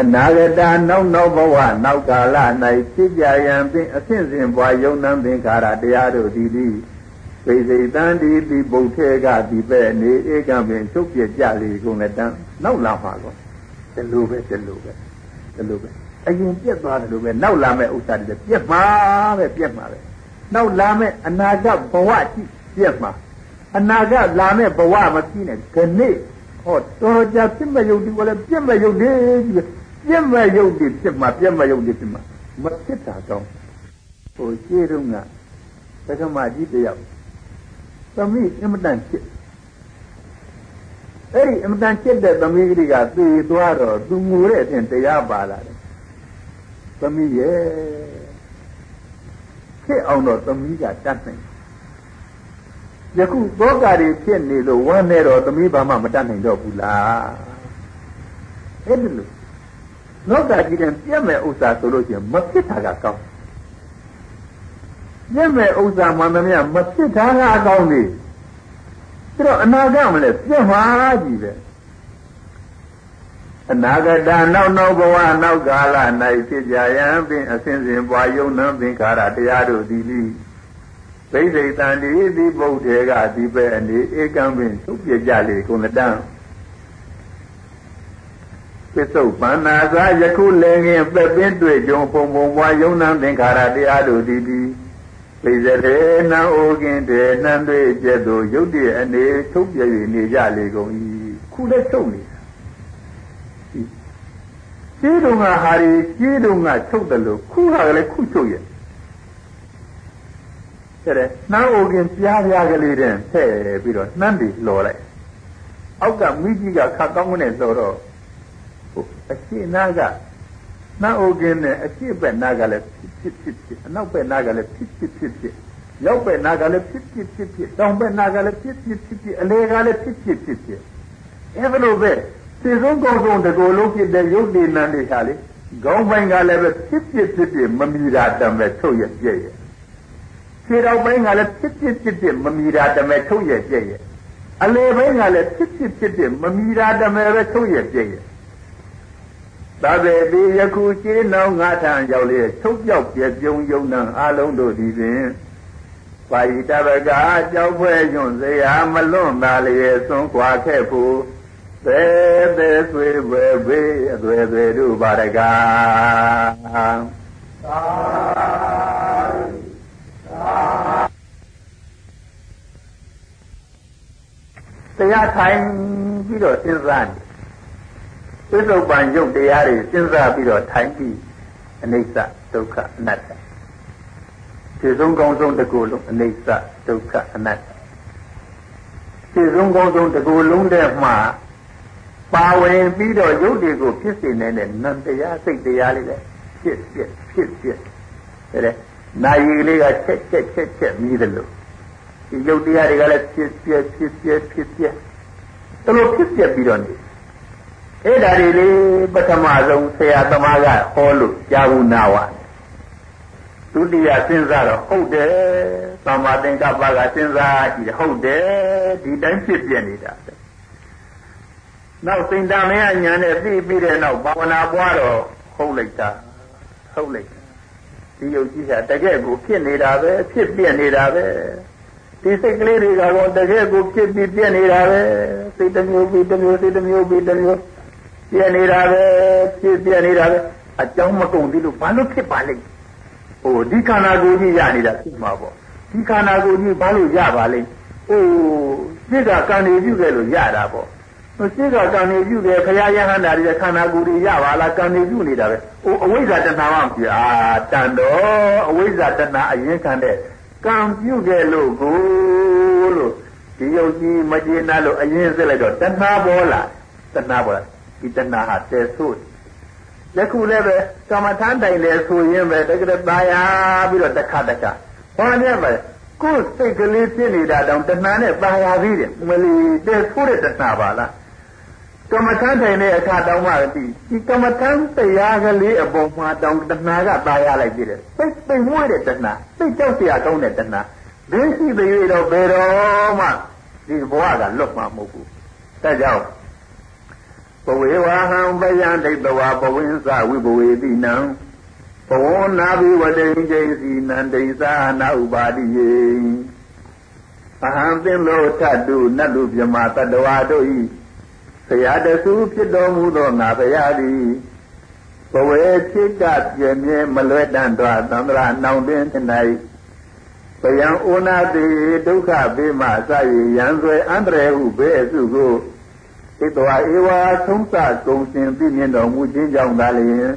အနာဂတနောက်နောက်ဘဝနောက်ကာလ၌ဖြစ်ကြရန်ဖြင့်အစဉ်စဉ်ပွားယုံနှံသင်္ခါရတရားတို့သည်သည် ပိစိတံဒီတိဗုဒ္ဓေကဒီပဲ့နေဧကံပင်ချုပ်ပြကြလေကုန်လည်းတန်းနောက်လာမှာကောဒီလိုပဲဒီလိုပဲဒီလိုပဲအရင်ပြက်သွားတယ်လို့ပဲနောက်လာမဲ့ဥစ္စာတွေပြက်မှာပဲပြက်မှာပဲနောက်လာမဲ့အနာဂတ်ဘဝကြည့်ပြက်မှာအနာဂတ်လာမဲ့ဘဝမကြည့်နဲ့ခဏိဟောတော်ကြဖြစ်မဲ့ယုတ်ဒီကလည်းပြက်မဲ့ယုတ်ဒီပြက်မဲ့ယုတ်ဒီဖြစ်မှာပြက်မဲ့ယုတ်ဒီဖြစ်မှာမဖြစ်တာကောင်းဟိုရှင်းတော့ကသက္ကမကြီးတယောက် သမီးအင်မတန်ချစ်အဲ့ဒီအင်မတန်ချစ်တဲ့သမီးကလေးကသေသွားတော့သူငိုတဲ့အပြင်တရားပါလာတယ်သမီးရဲ့ဖြစ်အောင်တော့သမီးကတတ်နိုင်ယခုသောကတွေဖြစ်နေလို့ဝမ်းနေတော့သမီးဘာမှမတတ်နိုင်တော့ဘူးလားအဲ့ဒီလိုလောကကြီးတဲ့ပြည့်မဲ့ဥစ္စာဆိုလို့ရှိရင်မဖြစ်တာကကောင်း ပြည့်မဲ့ဥစ္စာမှန်သမျှမဖြစ်တာကကောင်းနေပြီးတော့အနာဂတ်မလဲပြည့်မှာကြီးပဲအနာဂတနောက်နောက်ဘဝနောက်ကာလ၌ဖြစ်ကြရန်ဖြင့်အစဉ်စဉ်ပွားယုံနှံသင်္ခါရတရားတို့သည်လိဘိသိတန်တိဒီဗုဒ္ဓေကဒီပဲအနေဧကံပင်သုပြကြလေကုန်တံပစ္စုပန်နာသာယခုလည်းငင်ပက်ပင်းတွေ့ကြုံပုံပုံပွားယုံနှံသင်္ခါရတရားတို့သည်သည် ပိစရေနံအိုကင်းတေနှံတွေ့ကျက်သို့ယုတ်တည်းအနေထုတ်ပြ၍နေကြလေကုန်၏ခုလည်းချုပ်နေရှင်းတုံကဟာရီရှင်းတုံကချုပ်တယ်လို့ခုဟာကလည်းခုချုပ်ရဲ့တဲ့နှမ်းအိုကင်ပြားပြားကလေးတဲ့ထည့်ပြီးတော့နှမ်းပြီးလော်လိုက်အောက်ကမိကြီးကခတ်ကောင်းနဲ့လော်တော့ဟိုအရှိနာက နှမ်းအိုကင်နဲ့အရှိဘက်နာကလည်းဖြစ်ဖြစ်ဖြစ်အနောက်ဘက်နာကလည်းဖြစ်ဖြစ်ဖြစ်ဖြစ်ရောက်ဘက်နာကလည်းဖြစ်ဖြစ်ဖြစ်ဖြစ်တောင်ဘက်နာကလည်းဖြစ်ဖြစ်ဖြစ်ဖြစ်အလေကလည်းဖြစ်ဖြစ်ဖြစ်ဖြစ်အဲလိုပဲစေဆုံးကောင်းဆုံးတကူလုံးဖြစ်တဲ့ရုပ်တည်နံတွေဟာလေခေါင်းပိုင်းကလည်းပဲဖြစ်ဖြစ်ဖြစ်ဖြစ်မမီတာတမဲ့ထုတ်ရပြည့်ရဲ့ခြေတော်ပိုင်းကလည်းဖြစ်ဖြစ်ဖြစ်ဖြစ်မမီတာတမဲ့ထုတ်ရပြည့်ရဲ့အလေပိုင်းကလည်းဖြစ်ဖြစ်ဖြစ်ဖြစ်မမီတာတမဲ့ပဲထုတ်ရပြည့်ရဲ့ သဗ္ဗေတိယခုရှင်းနောက်ငါထံရောက်လေထုတ်ပြောက်ပြပြုံယုံနံအလုံးတို့သည်ဖြင့်ပါဠိတပကကြောက်ဖွဲညွန့်စရာမလွန့်ပါလေသွန်ခွာခဲ့ဖို့သေးသေးဆွေဘွယ်ဘေးအသွယ်သွယ်တို့ပါရကသာတရားထိုင်ပြီးတော့စဉ်းစားနေ သစ္စုပန်ရုပ်တရားတွေစဉ်းစားပြီးတော့ထိုင်ပြီးအနိစ္စဒုက္ခအနတ္တခြေဆုံးကောင်းဆုံးတကူလုံးအနိစ္စဒုက္ခအနတ္တခြေဆုံးကောင်းဆုံးတကူလုံးတဲ့မှာပါဝင်ပြီးတော့ရုပ်တွေကိုဖြစ်စေနေတဲ့နံတရားစိတ်တရားလေးလည်းဖြစ်ဖြစ်ဖြစ်ဖြစ်တဲ့နာယီလေးကချက်ချက်ချက်ချက်မြည်တယ်လို့ဒီရုပ်တရားတွေကလည်းဖြစ်ဖြစ်ဖြစ်ဖြစ်ဖြစ်ဖြစ်တလို့ဖြစ်ဖြစ်ပြီးတော့နေ အဲ့ဒါတွေလေပထမဆုံးဆရာသမားကဟောလို့ကြာဘူးနာဝဒုတိယစဉ်းစားတော့ဟုတ်တယ်သမ္မာသင်္ကပ္ပကစဉ်းစားကြည့်ဟုတ်တယ်ဒီတိုင်းဖြစ်ပြနေတာနောက်စိန်တန်မင်းညာနဲ့သိပြီးတဲ့နောက်ဘာဝနာပွားတော့ဟုတ်လိုက်တာဟုတ်လိုက်ဒီယုတ်ကြီးကတကယ်ကိုဖြစ်နေတာပဲဖြစ်ပြနေတာပဲဒီစိတ်ကလေးတွေကတော့တကယ်ကိုဖြစ်ပြီးပြနေတာပဲစိတ်တစ်မျိုးပြီးတစ်မျိုးစိတ်တစ်မျိုးပြီးတစ်မျိုး ပြနေတာပဲဖြစ်ပြနေတာပဲအကြောင်းမကုန်သေးလို့ဘာလို့ဖြစ်ပါလိမ့်ဟိုဒီခန္ဓာကိုယ်ကြီးရနေတာဖြစ်မှာပေါ့ဒီခန္ဓာကိုယ်ကြီးဘာလို့ရပါလိမ့်ဟိုစိတ်ကကံနေပြုခဲ့လို့ရတာပေါ့စိတ်ကကံနေပြုတယ်ခရယဟန္တာတွေခန္ဓာကိုယ်တွေရပါလားကံနေပြုနေတာပဲဟိုအဝိဇ္ဇာတဏှာမှမပြအာတန်တော့အဝိဇ္ဇာတဏှာအရင်ခံတဲ့ကံပြုခဲ့လို့ကိုလို့ဒီယုတ်ကြီးမကျေနပ်လို့အရင်စစ်လိုက်တော့တဏှာပေါ်လာတဏှာပေါ်လာ ဒီတဏှာဟာဆယ်ဆို့ယခုလည်းပဲကမ္မထမ်းတိုင်လေဆိုရင်ပဲတကယ်ပါရပြီးတော့တစ်ခါတစ်ခါဟောနေမှာကိုယ်စိတ်ကလေးပြနေတာတောင်တဏှာနဲ့ပါရသေးတယ်မလီတဲ့ဆိုးတဲ့တဏှာပါလားကမ္မထမ်းတိုင်တဲ့အခါတောင်မှပြီဒီကမ္မထမ်းတရားကလေးအပေါ်မှာတောင်တဏှာကပါရလိုက်ပြီတဲ့စိတ်သိမ့်ဝဲတဲ့တဏှာစိတ်ကြောက်စရာကောင်းတဲ့တဏှာဒိဋ္ဌိတွေတော့ဘယ်တော့မှဒီဘဝကလွတ်မှာမဟုတ်ဘူးဒါကြောင့် ပဝေဝဟံပယံဒိဋ္ဌဝပဝင်းစဝိဘဝေတိနံဘဝနာဘိဝတိဉ္စိစီနန္ဒိသာနာဥပါတိယေအဟံသင်္လောထတုနတ်လူမြမတတဝါတို့ဤဆရာတဆူဖြစ်တော်မူသောငါဘုရားသည်ဘဝေဖြစ်ကပြည့်မြဲမလွဲတန်တော်သံဃာနောင်တွင်၌ပယံဩနာတိဒုက္ခဘေးမှစရရန်ဆွဲအန္တရာယ်ဟုဘေးအစုကို ဣတဝဧဝသုံးစကုံရှင်ပြည့်မြင်တော်မူခြင်းကြောင့်သာလျှင်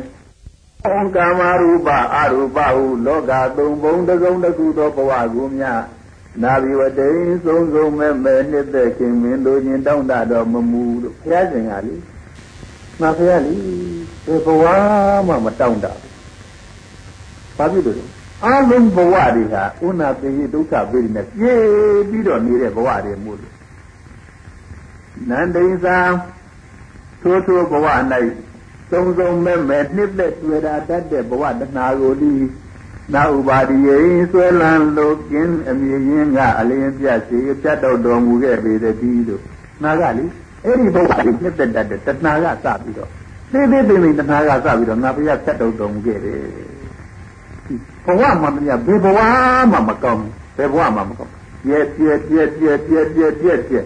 ဩကာမရူပအရူပဟုလောကသုံးဘုံတကုံတခုသောဘဝကိုမြနာဘိဝတိသုံးဆုံးမဲ့မဲ့နှစ်သက်ခင်မင်းတို့ချင်းတောင်းတတော်မမူလို့ဘုရားရှင်ကလေငါဘုရားလေဒီဘဝမှမတောင်းတဘူးဘာဖြစ်လို့လဲအလုံးဘဝတွေဟာဥနာပေဒုက္ခပေတွေနဲ့ပြေးပြီးတော့နေတဲ့ဘဝတွေမို့လို့ နန္ဒိသံထိုးထိုးဘဝ၌သုံးဆုံးမဲ့မဲ့နှစ်သက်တွေ့တာတတ်တဲ့ဘဝတနာကိုဒီနာဥပါဒီယေဆွဲလန်းလို့ကျင်းအမြင်ရင်းကအလင်းပြစီပြတ်တော်တော်မူခဲ့ပေတည်းလို့နာကလေအဲ့ဒီဘဝကိုနှစ်သက်တတ်တဲ့တဏှာကစပြီးတော့သိသိသိသိတဏှာကစပြီးတော့ငါဘုရားဖြတ်တော်တော်မူခဲ့တယ်ဘဝမှာမညာဘယ်ဘဝမှာမကောင်းဘယ်ဘဝမှာမကောင်းပြည့်ပြည့်ပြည့်ပြည့်ပြည့်ပြည့်ပြည့်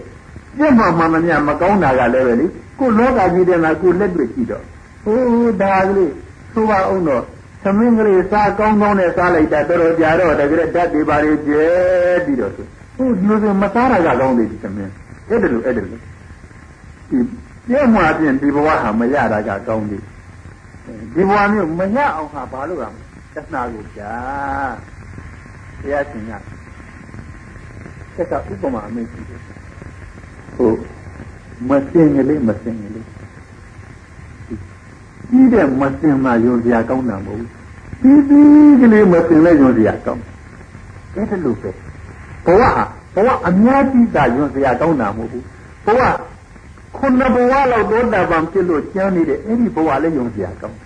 ပြက်မှမှမမြမကောင်းတာကလည်းပဲလေကိုလောကကြီးထဲမှာကိုလက်တွေ့ကြည့်တော့ဟိုးဒါကလေးသိုးပါအောင်တော့သမင်းကလေးစားကောင်းကောင်းနဲ့စားလိုက်တာတော်တော်ကြာတော့တကယ်ဓာတ်တွေပါလေကျဲပြီးတော့သူဟိုလူစမစားတာကကောင်းသေးဒီသမင်းအဲ့ဒါလိုအဲ့ဒါလိုဒီပြည့်မှာပြင်ဒီဘဝဟာမရတာကကောင်းသေးဒီဘဝမျိုးမရအောင်ဟာဘာလို့ရမလဲတဏှာကိုကြာတရားရှင်ကသက်ကဥပမာအမေကြီးတယ် ဟိုမစင်ကလေးမစင်ကလေးကြီးတဲ့မစင်မှယုံစရာကောင်းတာမဟုတ်ဘူးပြီးပြီးကလေးမစင်လဲယုံစရာကောင်းအဲ့ဒါလို့ပဲဘဝဟာဘဝအများကြီးသာယုံစရာကောင်းတာမဟုတ်ဘူးဘဝခုနဘဝလောက်သောတာပန်ဖြစ်လို့ကျမ်းနေတဲ့အဲ့ဒီဘဝလည်းယုံစရာကောင်း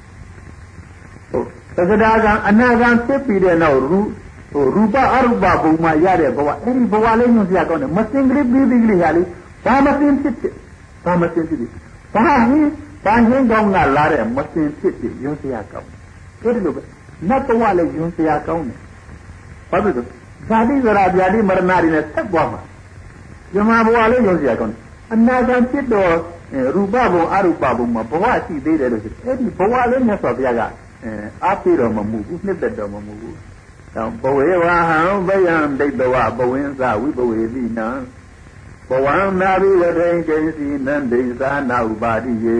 ဟုတ်သက္ကတာကအနာဂံဖြစ်ပြီးတဲ့နောက်ရူဟိုရူပအရူပဘုံမှာရတဲ့ဘဝအဲ့ဒီဘဝလေးညွှန်စရာကောင်းတယ်မစင်ကလေးပြီးပြီးကလေးဟာလေ ဘာမစင်ဖြစ်ဖြစ်ဘာမစင်ဖြစ်ဖြစ်ဘာဟင်းဘာဟင်းကောင်းကလာတဲ့မစင်ဖြစ်ဖြစ်ညွှန်စရာကောင်းတယ်ဒီလိုပဲနတ်ဘဝလည်းညွှန်စရာကောင်းတယ်ဘာဖြစ်လို့ဇာတိဇရာဗျာတိမရဏတွေနဲ့ဆက်သွားမှာဇမဘဝလည်းညွှန်စရာကောင်းတယ်အနာဂတ်ဖြစ်တော့ရူပဘုံအရူပဘုံမှာဘဝရှိသေးတယ်လို့ဆိုအဲ့ဒီဘဝလည်းမြတ်စွာဘုရားကအားပေးတော်မမူဘူးနှစ်သက်တော်မမူဘူး။တော့ဘဝေဝဟံဗယံဒိဋ္ဌဝဘဝင်းစဝိဘဝေတိနံ ဘဝံနာဘိဝတိန်ကိစီနန္ဒိသာနာဥပါတိယေ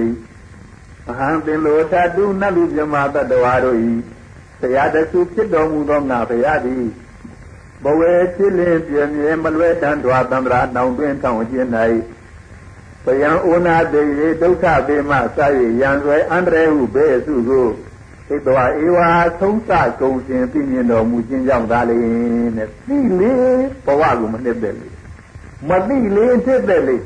အဟံသင်္လောထတုနတ်လူမြမတတဝါတို့ဤဆရာတဆူဖြစ်တော်မူသောငါဘုရားသည်ဘဝေဖြစ်လင်းပြင်းမြဲမလွဲတန်တွာသံဃာနောင်တွင်ထောင်ခြင်း၌ပယံဩနာတေဒုက္ခပေမစာရရန်ဆွဲအန္တရေဟုဘေအစုကိုဣတဝဧဝသုံးစကုံရှင်ပြမြင်တော်မူခြင်းကြောင့်ဒါလေနဲ့သိလေဘဝကိုမနှစ်သက်လေ မသိလေနှစ်သက်လေ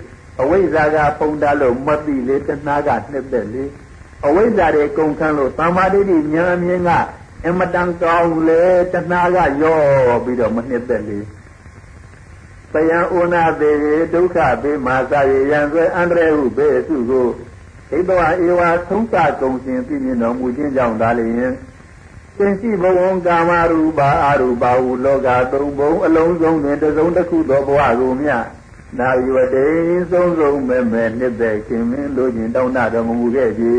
အဝိဇ္ဇာကပုံတာလို့မသိလေတဏှာကနှစ်သက်လေအဝိဇ္ဇာတွေကုန်ခန်းလို့သမာဓိဉာဏ်မြင်ကအမတန်ကောင်းလေတဏှာကရောပြီးတော့မနှစ်သက်လေပယံဥနာပေဒုက္ခပေမာစာရယံဆွဲအန္တရေဟုဘေအစုကိုဣတဝဧဝသုံးစကုံရှင်ပြည့်မြင်တော်မူခြင်းကြောင့်ဒါလျင် သင်ရှိဘဝံကာမရူပါအရူပါဟုလောကသုံးဘုံအလုံးစုံတွင်တစုံတစ်ခုသောဘဝကိုမြနာယဝတေဆုံးဆုံးမဲ့မဲ့နှစ်သက်ခင်မင်းတို့ချင်းတောင်းတတော်မူခဲ့ပြီ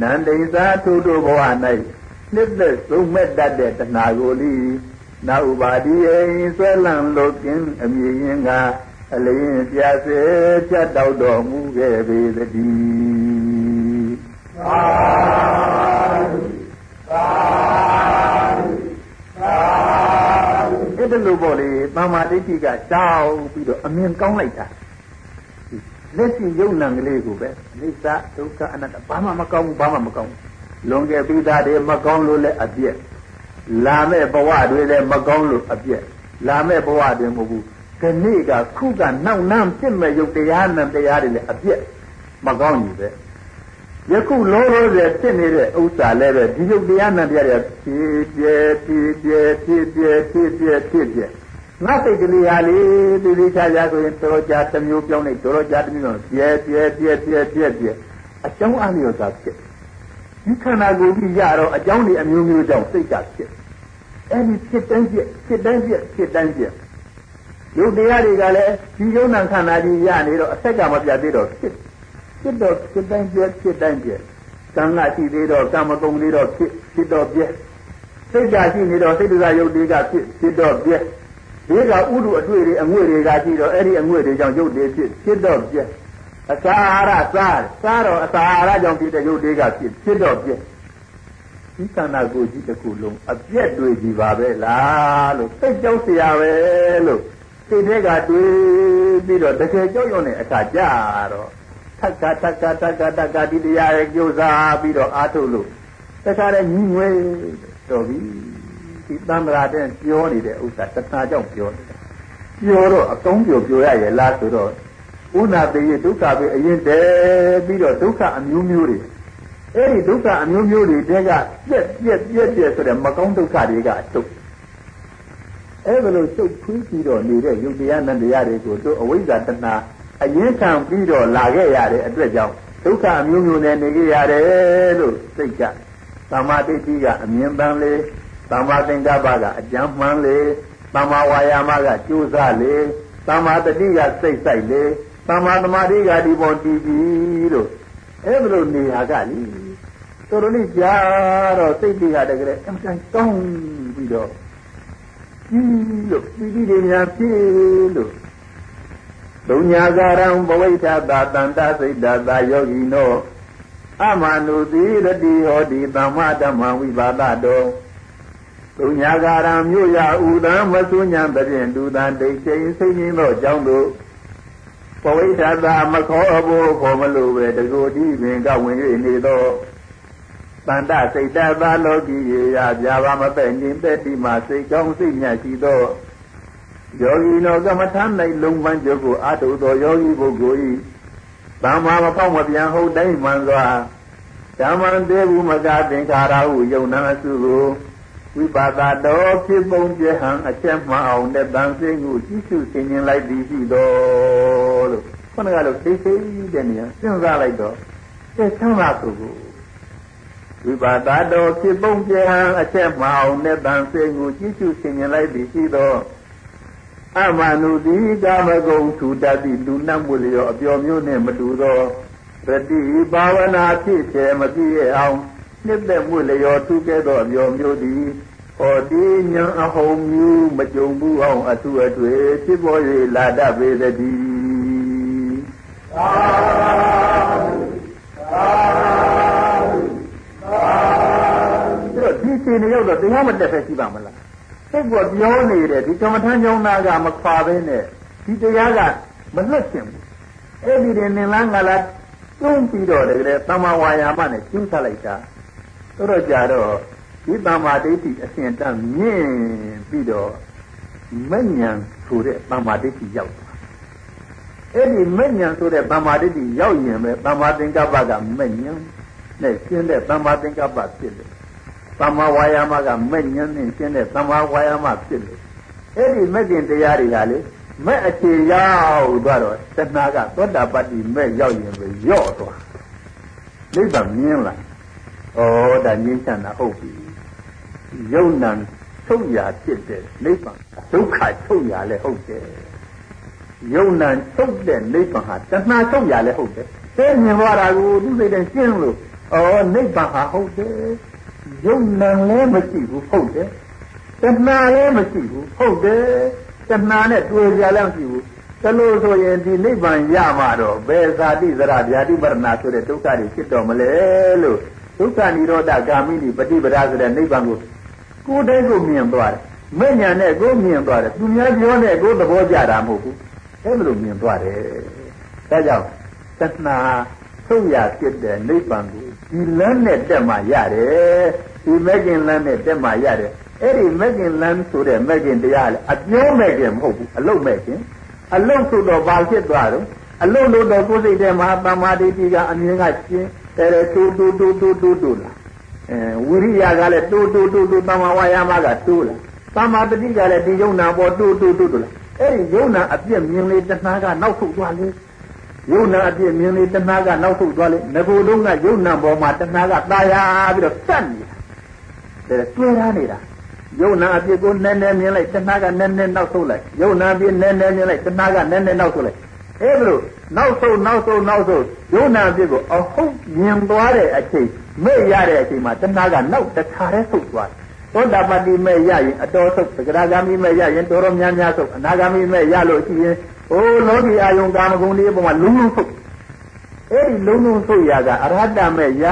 နန္ဒိသာထုတို့ဘဝ၌နှစ်သက်ဆုံးမဲ့တတ်တဲ့တဏှာကိုလိနာဥပါဒီယဆွဲလန့်လို့ကင်းအမြင်ရင်ကအလင်းပြစေဖြတ်တောက်တော်မူခဲ့ပေသတည်းသာသာ အဲ့ဒါလိုပေါ့လေသမာဓိဋ္ဌိကတောင်းပြီးတော့အမြင်ကောင်းလိုက်တာလက်ရှိယုံနံကလေးကိုပဲအိသဒုက္ခအနတ္တဘာမှမကောင်းဘူးဘာမှမကောင်းဘူးလွန်ခဲ့ပြီးသားတွေမကောင်းလို့လည်းအပြည့်လာမဲ့ဘဝတွေလည်းမကောင်းလို့အပြည့်လာမဲ့ဘဝတွေမဟုတ်ဘူးခဏကခုကနောက်နှမ်းဖြစ်မဲ့ယုတ်တရားနဲ့တရားတွေလည်းအပြည့်မကောင်းကြီးပဲ ယခုလောလောဆယ်ဖြစ်နေတဲ့ဥစ္စာလည်းပဲဒီယုတ်တရားနဲ့တရားတွေဖြစ်ပြဲဖြစ်ပြဲဖြစ်ပြဲဖြစ်ပြဲဖြစ်ပြဲငါစိတ်ကလေးဟာလေဒီလေးချာချာဆိုရင်တော်ကြာတစ်မျိုးပြောင်းလိုက်တော်ကြာတစ်မျိုးပြောင်းပြဲပြဲပြဲပြဲပြဲပြဲအကြောင်းအလျော်သာဖြစ်ဒီခန္ဓာကိုယ်ကြီးရတော့အကြောင်းတွေအမျိုးမျိုးကြောင့်စိတ်ကဖြစ်အဲ့ဒီဖြစ်တိုင်းဖြစ်ဖြစ်တိုင်းဖြစ်ဖြစ်တိုင်းဖြစ်ယုတ်တရားတွေကလည်းဒီယုံနာခန္ဓာကြီးရနေတော့အဆက်ကမပြတ်သေးတော့ဖြစ် ဖြစ်တော့ဖြစ်တိုင်းဖြစ်ဖြစ်တိုင်းဖြစ်ကံကရှိသေးတော့ကံမကုန်သေးတော့ဖြစ်ဖြစ်တော့ပြည့်စိတ်ကရှိနေတော့စိတ်တကယုတ်တွေကဖြစ်ဖြစ်တော့ပြည့်ဒီကဥဒုအတွေ့တွေအငွေတွေကရှိတော့အဲ့ဒီအငွေတွေကြောင့်ယုတ်တွေဖြစ်ဖြစ်တော့ပြည့်အစာအာရစားစားတော့အစာအာရကြောင့်ဖြစ်တဲ့ယုတ်တွေကဖြစ်ဖြစ်တော့ပြည့်ဒီခန္ဓာကိုယ်ကြီးတစ်ခုလုံးအပြက်တွေကြီးပါပဲလားလို့စိတ်ကြောက်เสียပဲလို့စိတ်တွေကတွေးပြီးတော့တကယ်ကြောက်ရွံ့တဲ့အခါကြတော့ ထက်ကထက်ကထက်ကထက်ကဒီတရားရဲ့ကြိုးစားပြီးတော့အားထုတ်လို့တခါတည်းညီငွေတော်ပြီဒီတမ္ပရာတဲ့ပြောနေတဲ့ဥစ္စာတဏှာကြောင့်ပြောနေတာပြောတော့အကောင်းပြောပြောရရဲ့လားဆိုတော့ဥနာပေယဒုက္ခပဲအရင်တည်းပြီးတော့ဒုက္ခအမျိုးမျိုးတွေအဲ့ဒီဒုက္ခအမျိုးမျိုးတွေတဲကပြက်ပြက်ပြက်ပြက်ဆိုတဲ့မကောင်းဒုက္ခတွေကအတုတ်အဲ့ဒါလို့ရှုပ်ထွေးပြီးတော့နေတဲ့ယုတ်တရားနဲ့တရားတွေကိုတို့အဝိဇ္ဇာတဏှာ အရင်ခံပြီးတော့လာခဲ့ရတဲ့အတွက်ကြောင့်ဒုက္ခအမျိုးမျိုးနဲ့နေခဲ့ရတယ်လို့စိတ်ကသမာဓိတိကအမြင်ပန်းလေသမာသင်္ကပ္ပကအကြံမှန်လေသမာဝါယာမကကြိုးစားလေသမာတတိကစိတ်ဆိုင်လေသမာသမာဓိကဒီပေါ်တည်ပြီးလို့အဲ့လိုနေရာကလीတော်တော်လေးကြာတော့စိတ်တွေကတကယ်အမှန်တန်ကောင်းပြီးတော့ကြီးလို့ပြီးပြီးတွေများဖြစ်လို့ ဒုညာကာရံဘဝိထတာတန္တစိတ်တာသာယောဂီနောအမနုတိရတိဟောတိသမ္မာဓမ္မဝိပါဒတောဒုညာကာရံမြို့ရဥဒံမသုညာတဖြင့်ဒုသံဒိတ်ချိန်စိတ်ရင်းသောကြောင့်တို့ပဝိထတာမခေါ်ဖို့ခေါ်မလို့ပဲတကူတိပင်ကဝင်၍နေသောတန္တစိတ်တသာလောကီရေရပြာပါမပဲ့ငင်တဲ့တိမှာစိတ်ကောင်းစိတ်မြတ်ရှိသော ယောဂီနောကမ္မထာ၌လုံးပန်းကျုပ်ကိုအာထုသောယောဂီပုဂ္ဂိုလ်၏တမ္မာမဖောက်မပြန်ဟုတ်တိုင်းမှန်စွာဓမ္မံတေဘူးမကသင်္ခါရဟုယုံနာအစုကိုဝိပါဒတော်ဖြစ်ပုံပြဟံအချက်မှအောင်တဲ့တန်စိတ်ကိုကြည့်ရှုသင်ခြင်းလိုက်သည်ရှိတော်လို့ခုနကလို့သိသိတဲ့နေရာစဉ်းစားလိုက်တော့အဲဆမ်းပါသူကိုဝိပါဒတော်ဖြစ်ပုံပြဟံအချက်မှအောင်တဲ့တန်စိတ်ကိုကြည့်ရှုသင်ခြင်းလိုက်သည်ရှိတော် အမနုတိကာမဂုံထူတတ်သည့်လူနှံ့မှုလျော်အပျော်မျိုးနှင့်မတူသောရတိဘာဝနာဖြစ်ချေမပြည့်အောင်နှစ်သက်မှုလျော်ထူခဲ့သောအပျော်မျိုးသည်ဟောဒီညာအဟုံမျိုးမကြုံဘူးအောင်အထုအထွေဖြစ်ပေါ်၍လာတတ်ပေသတည်းသာသာသာဒီချိန်ရောက်တော့တရားမတက်ပဲရှိပါမလား စိတ်ကပြောနေတယ်ဒီကမ္မထမ်းကြောင်းသားကမခွာဘဲနဲ့ဒီတရားကမလွတ်ရှင်ဘူးအဲ့ဒီတင်နင်လားငါလားတွန်းပြီးတော့တကယ်တမ္မာဝါယာမနဲ့ကျူးထားလိုက်တာတို့တော့ကြတော့ဒီတမ္မာဒိဋ္ဌိအစဉ်တန်းမြင့်ပြီးတော့မဉ္ဇဉ်ဆိုတဲ့တမ္မာဒိဋ္ဌိရောက်သွားအဲ့ဒီမဉ္ဇဉ်ဆိုတဲ့တမ္မာဒိဋ္ဌိရောက်ရင်ပဲတမ္မာသင်္ကပ္ပကမဉ္ဇဉ်နဲ့ရှင်းတဲ့တမ္မာသင်္ကပ္ပဖြစ်တယ် သမ္မာဝါယာမကမဲ့ဉာဏ်နဲ့ရှင်းတဲ့သမ္မာဝါယာမဖြစ်လို့အဲ့ဒီမဲ့ခင်တရားတွေကလေမဲ့အခြေရောက်သွားတော့တဏှာကသောတာပတ္တိမဲ့ရောက်ရင်ပဲယော့သွားနိဗ္ဗာန်မြင်လာဩဒါငြိမ်းချမ်းတာဟုတ်ပြီယုံနံထုတ်ရာဖြစ်တဲ့နိဗ္ဗာန်ဒုက္ခထုတ်ရာလည်းဟုတ်တယ်ယုံနံထုတ်တဲ့နိဗ္ဗာန်ဟာတဏှာထုတ်ရာလည်းဟုတ်တယ်သိမြင်သွားတာကိုသူစိတ်နဲ့ရှင်းလို့ဩနိဗ္ဗာန်ဟာဟုတ်တယ် ယုံနံလည်းမရှိဘူးဟုတ်တယ်တဏှာလည်းမရှိဘူးဟုတ်တယ်တဏှာနဲ့တွေ့ကြလည်းမရှိဘူးတလို့ဆိုရင်ဒီနိဗ္ဗာန်ရမှာတော့ဘယ်ဇာတိဇရဗျာတိပရဏဆိုတဲ့ဒုက္ခတွေဖြစ်တော်မလဲလို့ဒုက္ခនិရောဓဂာမိနိပฏิပဒါဆိုတဲ့နိဗ္ဗာန်ကိုကိုယ်တည်းကိုမြင်သွားတယ်မဲ့ညာနဲ့ကိုမြင်သွားတယ်သူများပြောနဲ့ကိုသဘောကျတာမဟုတ်ဘူးအဲလိုမြင်သွားတယ်ဒါကြောင့်တဏှာထုတ်ရဖြစ်တဲ့နိဗ္ဗာန်ကိုဒီလမ်းနဲ့တက်မှရတယ် ဒီမဂ္ဂင်လမ်းနဲ့တက်မှရတယ်အဲ့ဒီမဂ္ဂင်လမ်းဆိုတဲ့မဂ္ဂင်တရားလေအပြောမဂ္ဂင်မဟုတ်ဘူးအလုတ်မဂ္ဂင်အလုတ်ဆိုတော့ဘာဖြစ်သွားတော့အလုတ်လို့တော့ကိုယ်စိတ်ထဲမှာသမာဓိတိကအမြင်ကရှင်းတယ်တူတူတူတူတူတူလာအဲဝိရိယကလည်းတူတူတူတူသမာဝါယာမကတူလာသမာတတိကလည်းဒီယုံနာပေါ်တူတူတူတူလာအဲ့ဒီယုံနာအပြည့်မြင်လေတဏှာကနောက်ထုတ်သွားလေယ ယုံနာအပြည့်မြင်လေတဏှာကနောက်ဆုတ်သွားလေငကိုယ်လုံးကယုံနာပေါ်မှာတဏှာကตายာပြီးတော့စက်နေ တာဒါတွေ့ရနေတာယုံနာအပြည့်ကိုနည်းနည်းမြင်လိုက်တဏှာကနည်းနည်းနောက်ဆုတ်လိုက်ယုံနာအပြည့်နည်းနည်းမြင်လိုက်တဏှာကနည်းနည်းနောက်ဆုတ်လိုက်အဲဒါလို့နောက်ဆုံးနောက်ဆုံးနောက်ဆုံးယုံနာအပြည့်ကိုအဟုတ်မြင်သွားတဲ့အချိန်မဲ့ရတဲ့အချိန်မှာတဏှာကနောက်တခါတည်းဆုတ်သွားသောတာပတိမဲ့ရရင်အတော်ဆုတ်သက္ကရာဂามိမဲ့ရရင်တော်တော်များများဆုတ်အနာဂามိမဲ့ရလို့ရှိရင်ဟိုလောကီအာယုံကာမဂုဏ်လေးအပေါ်မှာလုံးလုံးဆုတ် အဲ့ဒီလုံးလုံးဆုတ်ရကအရဟတမဲ့ရ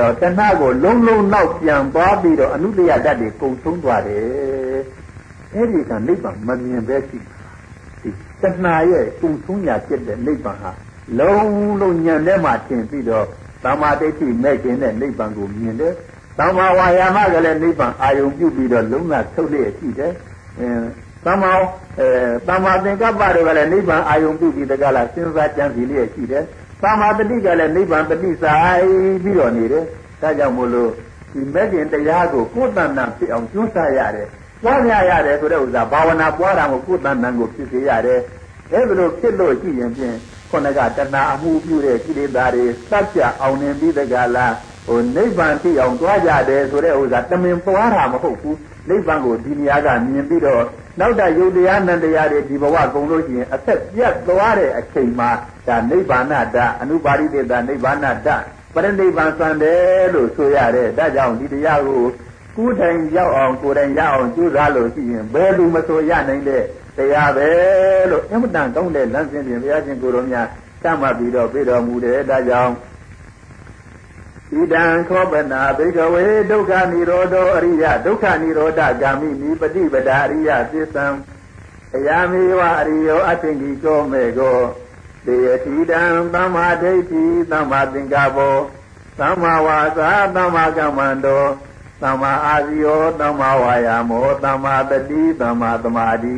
တော့တဏှာကိုလုံးလုံးနောက်ပြန်သွားပြီးတော့အနုတ္တယဓာတ်တွေကုံဆုံးသွားတယ်အဲ့ဒီကနိဗ္ဗာန်မမြင်ပဲရှိဒီတဏှာရဲ့ကုံဆုံးရာဖြစ်တဲ့နိဗ္ဗာန်ဟာလုံးလုံးညံထဲမှာထင်ပြီးတော့သမာဓိဋ္ဌိမဲ့ခြင်းနဲ့နိဗ္ဗာန်ကိုမြင်တယ်သမာဝါယာမကလည်းနိဗ္ဗာန်အာယုံပြုပြီးတော့လုံးဝထုတ်လျက်ရှိတယ်အဲသမာအဲသမာသင်္ကပ္ပတို့ကလည်းနိဗ္ဗာန်အာယုံပြုပြီးတကလားစဉ်းစားကြံစည်လျက်ရှိတယ် သမာတတိကလည်းနိဗ္ဗာန်တတိဆိုင်ပြီးတော့နေတယ်ဒါကြောင့်မို့လို့ဒီမဲ့ခင်တရားကိုကိုယ်တဏ္ဍဖြစ်အောင်ကျူးစားရတယ်ပွားများရတယ်ဆိုတဲ့ဥစ္စာဘာဝနာပွားတာကိုကိုယ်တဏ္ဍကိုဖြစ်စေရတယ်အဲဒါလို့ဖြစ်လို့ရှိရင်ဖြင့်ခုနကတဏှာအမှုပြုတဲ့ကိလေသာတွေစัจကြအောင်နေပြီးတကလားဟိုနိဗ္ဗာန်ဖြစ်အောင်တွားကြတယ်ဆိုတဲ့ဥစ္စာတမင်ပွားတာမဟုတ်ဘူးနိဗ္ဗာန်ကိုဒီနေရာကမြင်ပြီးတော့ နောက်တယုတ်တရားနန္တရားတွေဒီဘဝကုန်လို့ရှိရင်အသက်ပြတ်သွားတဲ့အချိန်မှာဒါနိဗ္ဗာန်တအနုပါရိတေတနိဗ္ဗာန်တပရိနိဗ္ဗာန်စံတယ်လို့ဆိုရတယ်ဒါကြောင့်ဒီတရားကိုကိုယ်တိုင်ရောက်အောင်ကိုယ်တိုင်ရအောင်ကြိုးစားလို့ရှိရင်ဘယ်သူမဆိုရနိုင်တဲ့တရားပဲလို့အမှန်တန်ကောင်းတဲ့လမ်းစဉ်ပြင်ဘုရားရှင်ကိုယ်တော်များတတ်မှတ်ပြီးတော့ပြတော်မူတယ်ဒါကြောင့် ဣဒံခောပနာဘိကဝေဒုက္ခនិရောဓအရိယဒုက္ခនិရောဓဂ ामि နိပฏิပဒာအရိယသစ္ဆံအယာမေဝအရိယောအသင်္ကိကောမေကောတေယတိတံသမ္မာဒိဋ္ဌိသမ္မာသင်္ကပ္ပောသမ္မာဝါစာသမ္မာကမ္မန္တောသမ္မာအာဇီယောသမ္မာဝါယာမောသမ္မာတတိသမ္မာသမာဓိ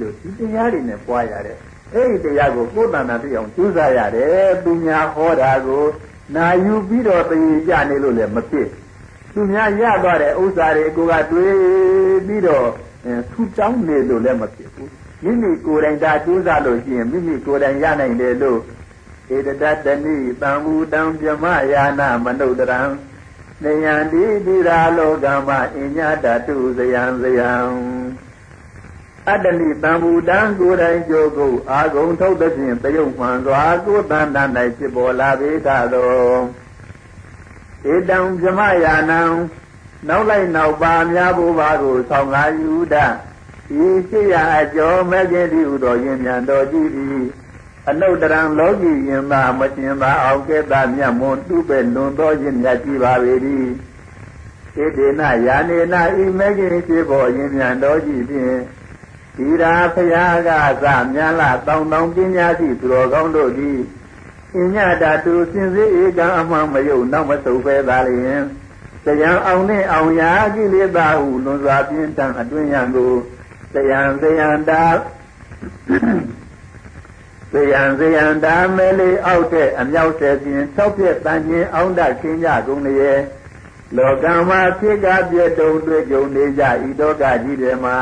လို့ဒီတရားတွေနဲ့ပွားရတယ်အဲ့ဒီတရားကိုကိုယ်တဏ္ဍာသိအောင်ကြိုးစားရတယ်သူများဟောတာကို နာယူပြီးတော့တည်ကြနေလို့လည်းမဖြစ်သူများရသွားတဲ့ဥစ္စာတွေကိုကတွေးပြီးတော့ထူတောင်းနေလို့လည်းမဖြစ်ဘူးမိမိကိုယ်တိုင်ဒါကြိုးစားလို့ရှိရင်မိမိကိုယ်တိုင်ရနိုင်တယ်လို့ဧတတတဏိတံဘူတံပြမယာနာမနုဒရံနေယံတိတိရာလောကမအညတတုဇယံဇယံ အတ္တလိတံဘူတံကိုယ်တိုင်ကြိုးကိုအာဂုံထုတ်သည်ဖြင့်တယုံမှန်စွာကိုယ်တန်တန်၌ဖြစ်ပေါ်လာပေသာသောဧတံဇမယာနံနောက်လိုက်နောက်ပါများဘုရားကိုဆောင်လာယူဒဤရှိရာအကျော်မဲ့ခြင်းတိဟုသောယင်မြန်တော်ကြည်သည်အနုတ္တရံလောကီယင်သာမရှင်သာအောင်ကဲ့တာမြတ်မွန်တုပဲလွန်သောခြင်းမြတ်ကြည်ပါပေ၏ဣတိနယာနေနဤမဲ့ခြင်းဖြစ်ပေါ်ယင်မြန်တော်ကြည်ဖြင့် ဒီရာဖရာကစမြန်လာတောင်းတောင်းပညာရှိသူတော်ကောင်းတို့သည်အညတာသူစင်စေဧကံအမှန်မယုံနောက်မဆုပ်ပဲသာလျင်တရားအောင်နဲ့အောင်ရာကိလေသာဟုလွန်စွာပြင်းထန်အတွင်းရန်ကိုတရားတရားတာတရားတရားတာမဲလေးအောက်တဲ့အမြောက်တဲ့ပြင်၆ပြက်တန်ချင်းအောင်တခင်းကြကုန်လျက်လောကမှာဖြစ်ကပြည့်တုံတွေ့ကြုံနေကြဤတော့ကကြီးတယ်မှာ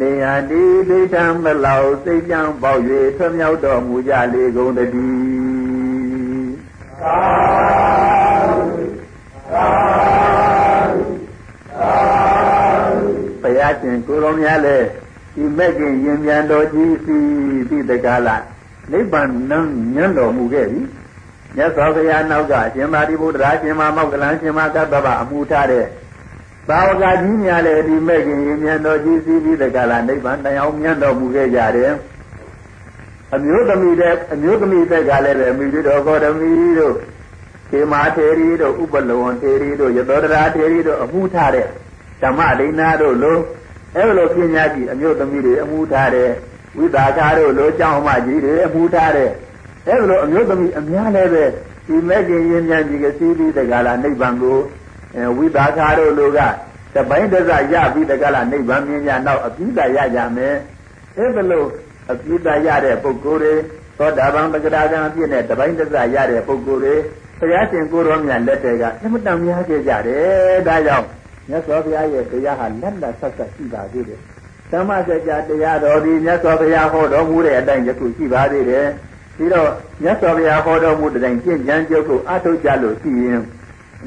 နေယတိဒိဋ္ဌံမလောက်စိတ်ကြံပေါက်၍ထွမြောက်တော်မူကြလေကုန်တည်းသာသာသာဘုရားရှင်ကိုရောများလဲဒီမဲ့ခင်ရင်ပြန်တော်ကြီးစီပြီးတကားလားနိဗ္ဗာန်နန်းညံ့တော်မူခဲ့ပြီမြတ်စွာဘုရားနောက်ကရှင်မာတိဗုဒ္ဓရာရှင်မာမောက္ကလန်ရှင်မာကတ္တဗအမှုထားတဲ့ သာဝကကြီးများလည်းဒီမဲ့ခင်ရင်မြန်တော်ကြီးစီးပြီးတကလားနိဗ္ဗာန်တရားမြတ်တော်မူခဲ့ကြတယ်အမျိုးသမီးတဲ့အမျိုးသမီးတက်ကလည်းပဲမိတို့တော်ဂေါတမီတို့ခေမာထေရီတို့ဥပလဝံထေရီတို့ယသောတရာထေရီတို့အမှုထားတဲ့ဓမ္မဒိဏတို့လိုအဲ့လိုပညာကြီးအမျိုးသမီးတွေအမှုထားတဲ့ဝိသကာတို့လိုကြောင်းမကြီးတွေအမှုထားတဲ့အဲ့လိုအမျိုးသမီးအများလည်းပဲဒီမဲ့ခင်ရင်မြန်ကြီးကစီးပြီးတကလားနိဗ္ဗာန်ကို ဝိသကာတို့လိုကတပိုင်းတစရပြီးတကလားနိဗ္ဗာန်မြင်ကြနောက်အပြီးတာရကြမယ်အဲ့ဒါလို့အပြီးတာရတဲ့ပုဂ္ဂိုလ်တွေသောတာပန်ပကရာကံအပြည့်နဲ့တပိုင်းတစရတဲ့ပုဂ္ဂိုလ်တွေဘုရားရှင်ကိုရောမြတ်လက်တွေကအမှန်တန်များခဲ့ကြတယ်ဒါကြောင့်မြတ်စွာဘုရားရဲ့တရားဟာလက်လက်ဆက်ဆက်ရှိပါသေးတယ်ဓမ္မစကြာတရားတော်ဒီမြတ်စွာဘုရားဟောတော်မူတဲ့အတိုင်းယခုရှိပါသေးတယ်ပြီးတော့မြတ်စွာဘုရားဟောတော်မူတဲ့တိုင်ကျင့်ကြံကြုတ်ကိုအထုတ်ကြလို့ရှိရင်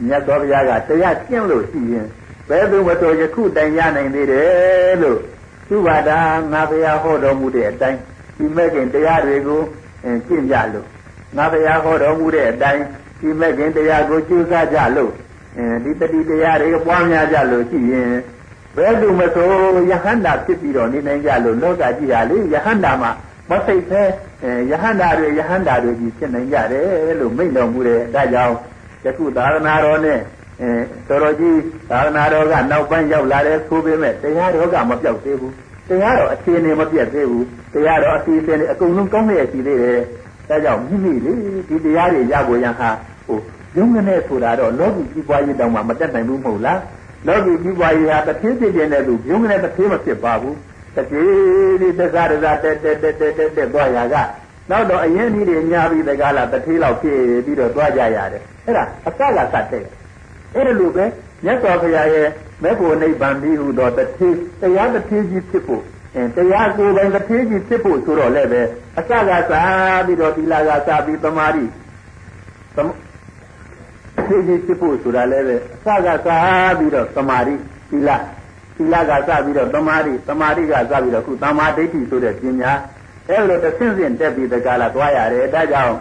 မြတ်စွာဘုရားကတရားကျင့်လို့ရှိရင်ဘယ်သူမဆိုယခုတိုင်ရနိုင်သေးတယ်လို့သူပါတာငါဘုရားဟောတော်မူတဲ့အတိုင်းဒီမဲ့ခင်တရားတွေကိုကျင့်ကြလို့ငါဘုရားဟောတော်မူတဲ့အတိုင်းဒီမဲ့ခင်တရားကိုကျူးစားကြလို့ဒီတတိတရားတွေပွားများကြလို့ရှိရင်ဘယ်သူမဆိုယဟန္တာဖြစ်ပြီးတော့နေနိုင်ကြလို့လောကကြီးဟာလေယဟန္တာမှာမစိတ်ပဲယဟန္တာတွေယဟန္တာတွေကြီးဖြစ်နိုင်ကြတယ်လို့မိန့်တော်မူတယ်ဒါကြောင့် ယခုသာသနာတော်နဲ့အဲတော်တော်ကြီးသာသနာတော်ကနောက်ပိုင်းရောက်လာတယ်ဆိုပေမဲ့တရားတော်ကမပြောက်သေးဘူးတရားတော်အခြေအနေမပြတ်သေးဘူးတရားတော်အစီအစဉ်တွေအကုန်လုံးကောင်းလျက်ရှိသေးတယ်ဒါကြောင့်မိမိလေဒီတရားတွေရဖို့ရန်ဟာဟိုရုံးကနေဆိုတာတော့လောကီကြီးပွားရေးတောင်မှမတက်နိုင်ဘူးမဟုတ်လားလောကီကြီးပွားရေးဟာတစ်သေးသေးတဲ့နဲ့သူရုံးကနေတစ်သေးမဖြစ်ပါဘူးတတိဒီသက္ကရဇတက်တက်တက်တက်တက်တက်သွားရက နောက်တော့အရင်ကြီးတွေညာပြီးတကားလားတတိလောက်ဖြစ်ပြီးတော့သွားကြရတယ်အဲ့ဒါအစကစတဲ့အဲ့ဒါလိုပဲမြတ်စွာဘုရားရဲ့မေဖို့နိဗ္ဗာန်ပြီးဟူသောတတိတရားတတိကြီးဖြစ်ဖို့အဲတရားကိုယ်ပိုင်တတိကြီးဖြစ်ဖို့ဆိုတော့လည်းပဲအစကစားပြီးတော့သီလကစားပြီးသမာဓိတတိကြီးဖြစ်ဖို့ဆိုတာလည်းပဲအစကစားပြီးတော့သမာဓိသီလသီလကစပြီးတော့သမာဓိသမာဓိကစပြီးတော့ခုသမာဓိဋ္ဌိဆိုတဲ့ပညာ အဲ့လိုတစ်ဆင့်ဆင့်တက်ပြီးတကလာသွားရတယ်ဒါကြောင့်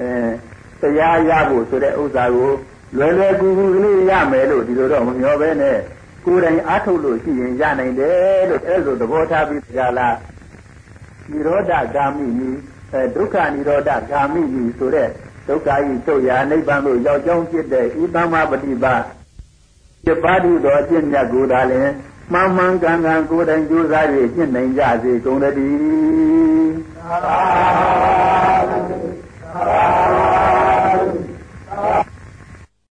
အဲတရားရဖို့ဆိုတဲ့ဥစ္စာကိုလွယ်လွယ်ကူကူကလေးရမယ်လို့ဒီလိုတော့မမျှော်ပဲနဲ့ကိုယ်တိုင်အားထုတ်လို့ရှိရင်ရနိုင်တယ်လို့အဲ့လိုသဘောထားပြီးကြလားនិရောဓဂာမိနိအဲဒုက္ခនិရောဓဂာမိနိဆိုတဲ့ဒုက္ခဤချုပ်ရာနိဗ္ဗာန်ကိုရောက်ကြောင်းဖြစ်တဲ့ဤသမ္မာပฏิပါပြပါတိတော်အကျင့်မြတ်ကိုသာလင် မှန်မှန်ကန်ကန်ကိုယ်တိုင်ကြိုးစားရည်ဖြစ်နိုင်ကြစေကုန်တည်းသာသာ